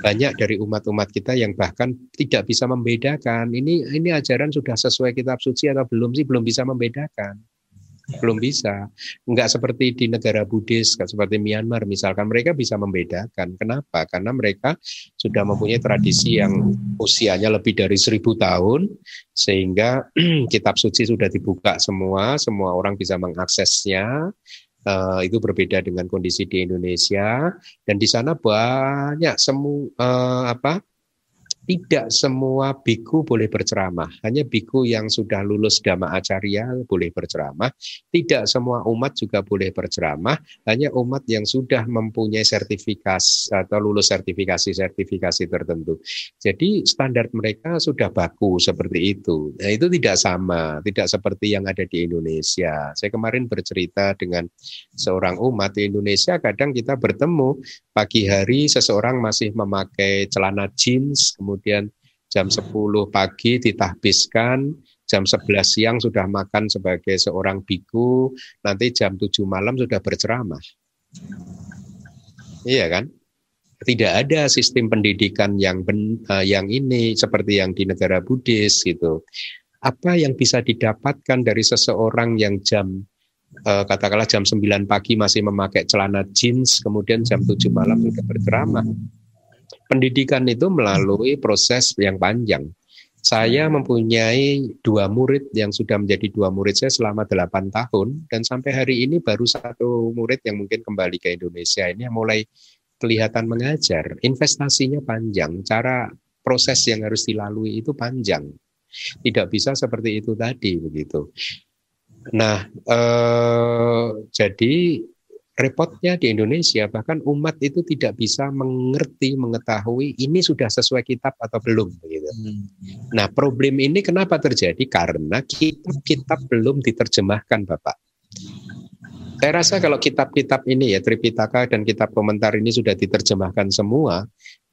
banyak dari umat-umat kita yang bahkan tidak bisa membedakan. Ini ini ajaran sudah sesuai kitab suci atau belum sih? Belum bisa membedakan. Belum bisa. Nggak seperti di negara Buddhis seperti Myanmar misalkan mereka bisa membedakan. Kenapa? Karena mereka sudah mempunyai tradisi yang usianya lebih dari seribu tahun sehingga kitab suci sudah dibuka semua semua orang bisa mengaksesnya uh, itu berbeda dengan kondisi di Indonesia. Dan di sana banyak semu uh, apa tidak semua biku boleh berceramah. Hanya biku yang sudah lulus Dhamma Acarya boleh berceramah. Tidak semua umat juga boleh berceramah. Hanya umat yang sudah mempunyai sertifikasi atau lulus sertifikasi-sertifikasi tertentu. Jadi standar mereka sudah baku seperti itu. Nah, itu tidak sama, tidak seperti yang ada di Indonesia. Saya kemarin bercerita dengan seorang umat di Indonesia, kadang kita bertemu pagi hari seseorang masih memakai celana jeans, kemudian jam 10 pagi ditahbiskan, jam 11 siang sudah makan sebagai seorang biku, nanti jam 7 malam sudah berceramah. Iya kan? Tidak ada sistem pendidikan yang ben, uh, yang ini seperti yang di negara Buddhis gitu. Apa yang bisa didapatkan dari seseorang yang jam uh, katakanlah jam 9 pagi masih memakai celana jeans, kemudian jam 7 malam sudah berceramah. Pendidikan itu melalui proses yang panjang. Saya mempunyai dua murid yang sudah menjadi dua murid saya selama delapan tahun dan sampai hari ini baru satu murid yang mungkin kembali ke Indonesia ini yang mulai kelihatan mengajar. Investasinya panjang, cara proses yang harus dilalui itu panjang. Tidak bisa seperti itu tadi begitu. Nah, eh, jadi repotnya di Indonesia bahkan umat itu tidak bisa mengerti mengetahui ini sudah sesuai kitab atau belum begitu. Nah problem ini kenapa terjadi karena kitab-kitab belum diterjemahkan Bapak. Saya rasa kalau kitab-kitab ini ya Tripitaka dan kitab komentar ini sudah diterjemahkan semua,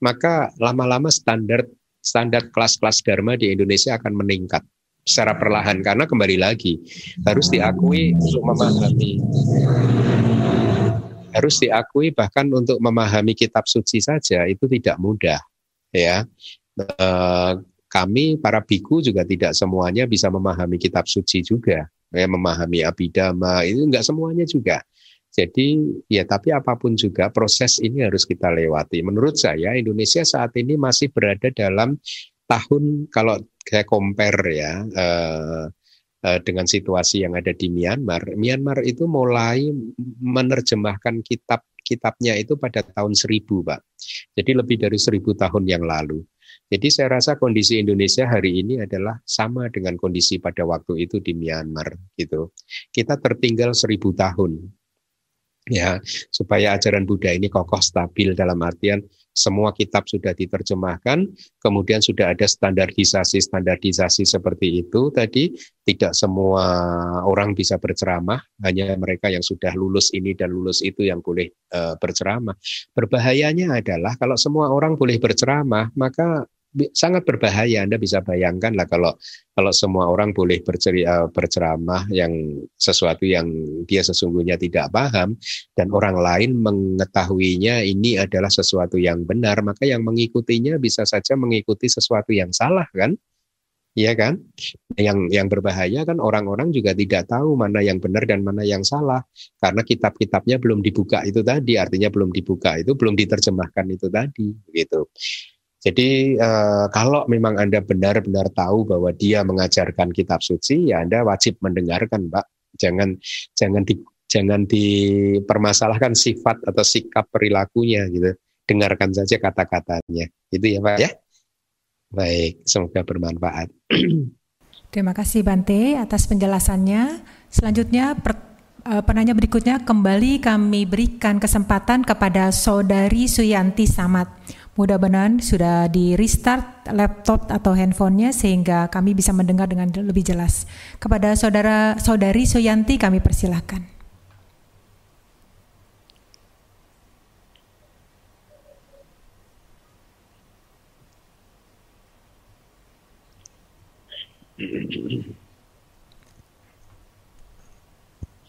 maka lama-lama standar standar kelas-kelas dharma di Indonesia akan meningkat secara perlahan karena kembali lagi harus diakui untuk memahami. Harus diakui bahkan untuk memahami kitab suci saja itu tidak mudah ya. E, kami para biku juga tidak semuanya bisa memahami kitab suci juga ya memahami abidama itu enggak semuanya juga. Jadi ya tapi apa pun juga proses ini harus kita lewati. Menurut saya Indonesia saat ini masih berada dalam tahun kalau saya compare ya eh, Eh, dengan situasi yang ada di Myanmar, Myanmar itu mulai menerjemahkan kitab kitabnya itu pada tahun 1000, Pak. Jadi lebih dari 1000 tahun yang lalu. Jadi saya rasa kondisi Indonesia hari ini adalah sama dengan kondisi pada waktu itu di Myanmar gitu. Kita tertinggal 1000 tahun. Ya, supaya ajaran Buddha ini kokoh stabil dalam artian semua kitab sudah diterjemahkan, kemudian sudah ada standarisasi-standarisasi seperti itu tadi, tidak semua orang bisa berceramah, hanya mereka yang sudah lulus ini dan lulus itu yang boleh uh, berceramah. Berbahayanya adalah kalau semua orang boleh berceramah, maka sangat berbahaya. Anda bisa bayangkan lah kalau kalau semua orang boleh berceri, uh, berceramah yang sesuatu yang dia sesungguhnya tidak paham dan orang lain mengetahuinya ini adalah sesuatu yang benar, maka yang mengikutinya bisa saja mengikuti sesuatu yang salah kan? Iya kan? Yang yang berbahaya kan orang-orang juga tidak tahu mana yang benar dan mana yang salah karena kitab-kitabnya belum dibuka itu tadi, artinya belum dibuka itu belum diterjemahkan itu tadi gitu. Jadi uh, kalau memang Anda benar-benar tahu bahwa dia mengajarkan kitab suci, ya Anda wajib mendengarkan, Pak. Jangan jangan di jangan dipermasalahkan sifat atau sikap perilakunya gitu. Dengarkan saja kata-katanya. Itu ya, Pak ya. Baik, semoga bermanfaat. Terima kasih Bante atas penjelasannya. Selanjutnya per, uh, penanya berikutnya kembali kami berikan kesempatan kepada Saudari Suyanti Samad Mudah-mudahan sudah di restart laptop atau handphonenya sehingga kami bisa mendengar dengan lebih jelas. Kepada saudara saudari Soyanti kami persilahkan.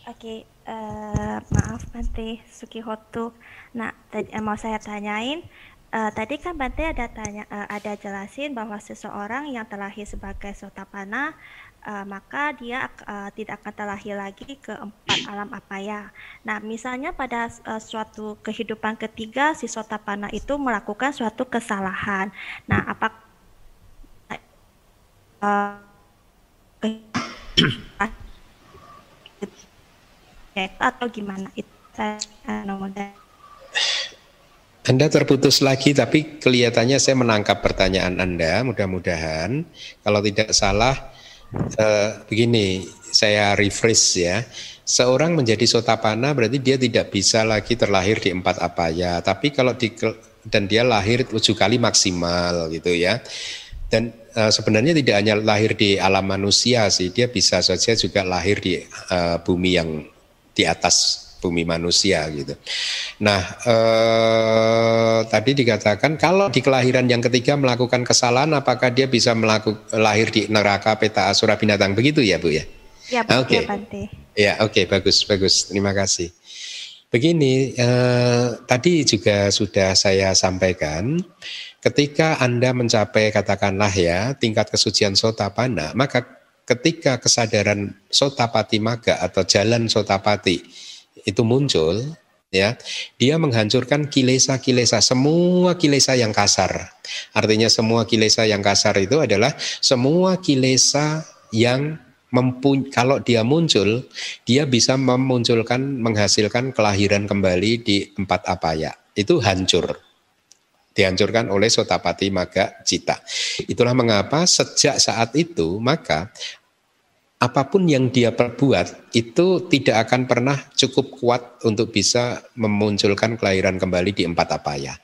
Oke, uh, maaf Bante Sukihotu. Nah, tadi, mau saya tanyain, Uh, tadi kan Bante ada tanya uh, ada jelasin bahwa seseorang yang terlahir sebagai sotapana uh, maka dia uh, tidak akan terlahir lagi ke empat alam apa ya. Nah, misalnya pada uh, suatu kehidupan ketiga si sotapana itu melakukan suatu kesalahan. Nah, apa uh, atau gimana itu saya nomor anda terputus lagi, tapi kelihatannya saya menangkap pertanyaan Anda. Mudah-mudahan, kalau tidak salah, eh, begini, saya refresh ya. Seorang menjadi sotapana berarti dia tidak bisa lagi terlahir di empat apa ya. Tapi kalau di dan dia lahir tujuh kali maksimal gitu ya. Dan uh, sebenarnya tidak hanya lahir di alam manusia sih, dia bisa saja juga lahir di uh, bumi yang di atas bumi manusia gitu. Nah, eh, tadi dikatakan kalau di kelahiran yang ketiga melakukan kesalahan, apakah dia bisa melakukan lahir di neraka peta asura binatang begitu ya bu ya? Ya, oke. Okay. Ya, oke, okay, bagus, bagus. Terima kasih. Begini, eh, tadi juga sudah saya sampaikan, ketika Anda mencapai katakanlah ya tingkat kesucian sotapana, maka ketika kesadaran sotapati maga atau jalan sotapati itu muncul, ya, dia menghancurkan kilesa-kilesa, semua kilesa yang kasar. Artinya semua kilesa yang kasar itu adalah semua kilesa yang mempuny kalau dia muncul, dia bisa memunculkan menghasilkan kelahiran kembali di empat apaya. Itu hancur. Dihancurkan oleh Sotapati Maga Cita. Itulah mengapa sejak saat itu maka apa pun yang dia perbuat itu tidak akan pernah cukup kuat untuk bisa memunculkan kelahiran kembali di empat apa ya.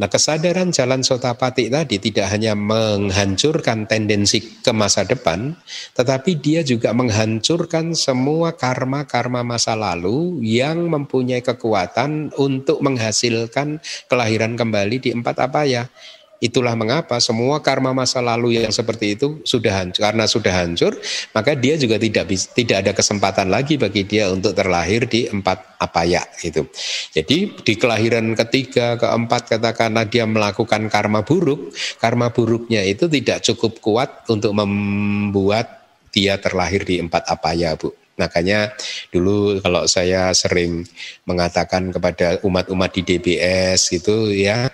Nah kesadaran jalan sotapati tadi tidak hanya menghancurkan tendensi ke masa depan, tetapi dia juga menghancurkan semua karma-karma masa lalu yang mempunyai kekuatan untuk menghasilkan kelahiran kembali di empat apa ya. Itulah mengapa semua karma masa lalu yang seperti itu sudah hancur. Karena sudah hancur, maka dia juga tidak tidak ada kesempatan lagi bagi dia untuk terlahir di empat apa ya itu. Jadi di kelahiran ketiga, keempat katakanlah dia melakukan karma buruk, karma buruknya itu tidak cukup kuat untuk membuat dia terlahir di empat apa ya, Bu. Makanya dulu kalau saya sering mengatakan kepada umat-umat di DBS gitu ya,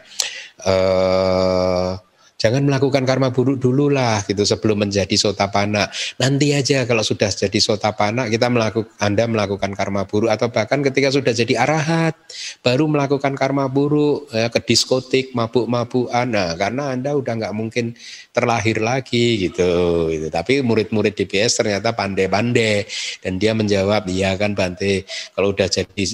eh, jangan melakukan karma buruk dulu lah gitu sebelum menjadi sotapana. Nanti aja kalau sudah jadi sotapana kita melakukan Anda melakukan karma buruk atau bahkan ketika sudah jadi arahat baru melakukan karma buruk ya, ke diskotik mabuk-mabukan. Nah, karena Anda udah nggak mungkin terlahir lagi gitu, gitu. Tapi murid-murid DBS ternyata pandai-pandai dan dia menjawab, iya kan Bante, kalau udah jadi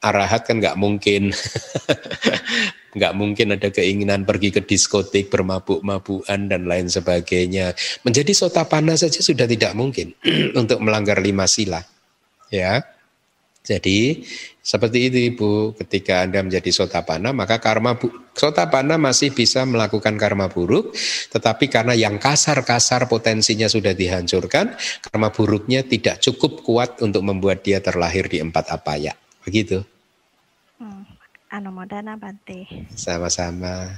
arahat kan nggak mungkin nggak mungkin ada keinginan pergi ke diskotik bermabuk-mabukan dan lain sebagainya. Menjadi sotapana saja sudah tidak mungkin untuk melanggar lima sila. Ya. Jadi seperti itu Ibu, ketika Anda menjadi sotapana maka karma bu, sotapana masih bisa melakukan karma buruk, tetapi karena yang kasar-kasar potensinya sudah dihancurkan, karma buruknya tidak cukup kuat untuk membuat dia terlahir di empat apaya. Begitu. Hmm. Anomodana Bante. Sama-sama.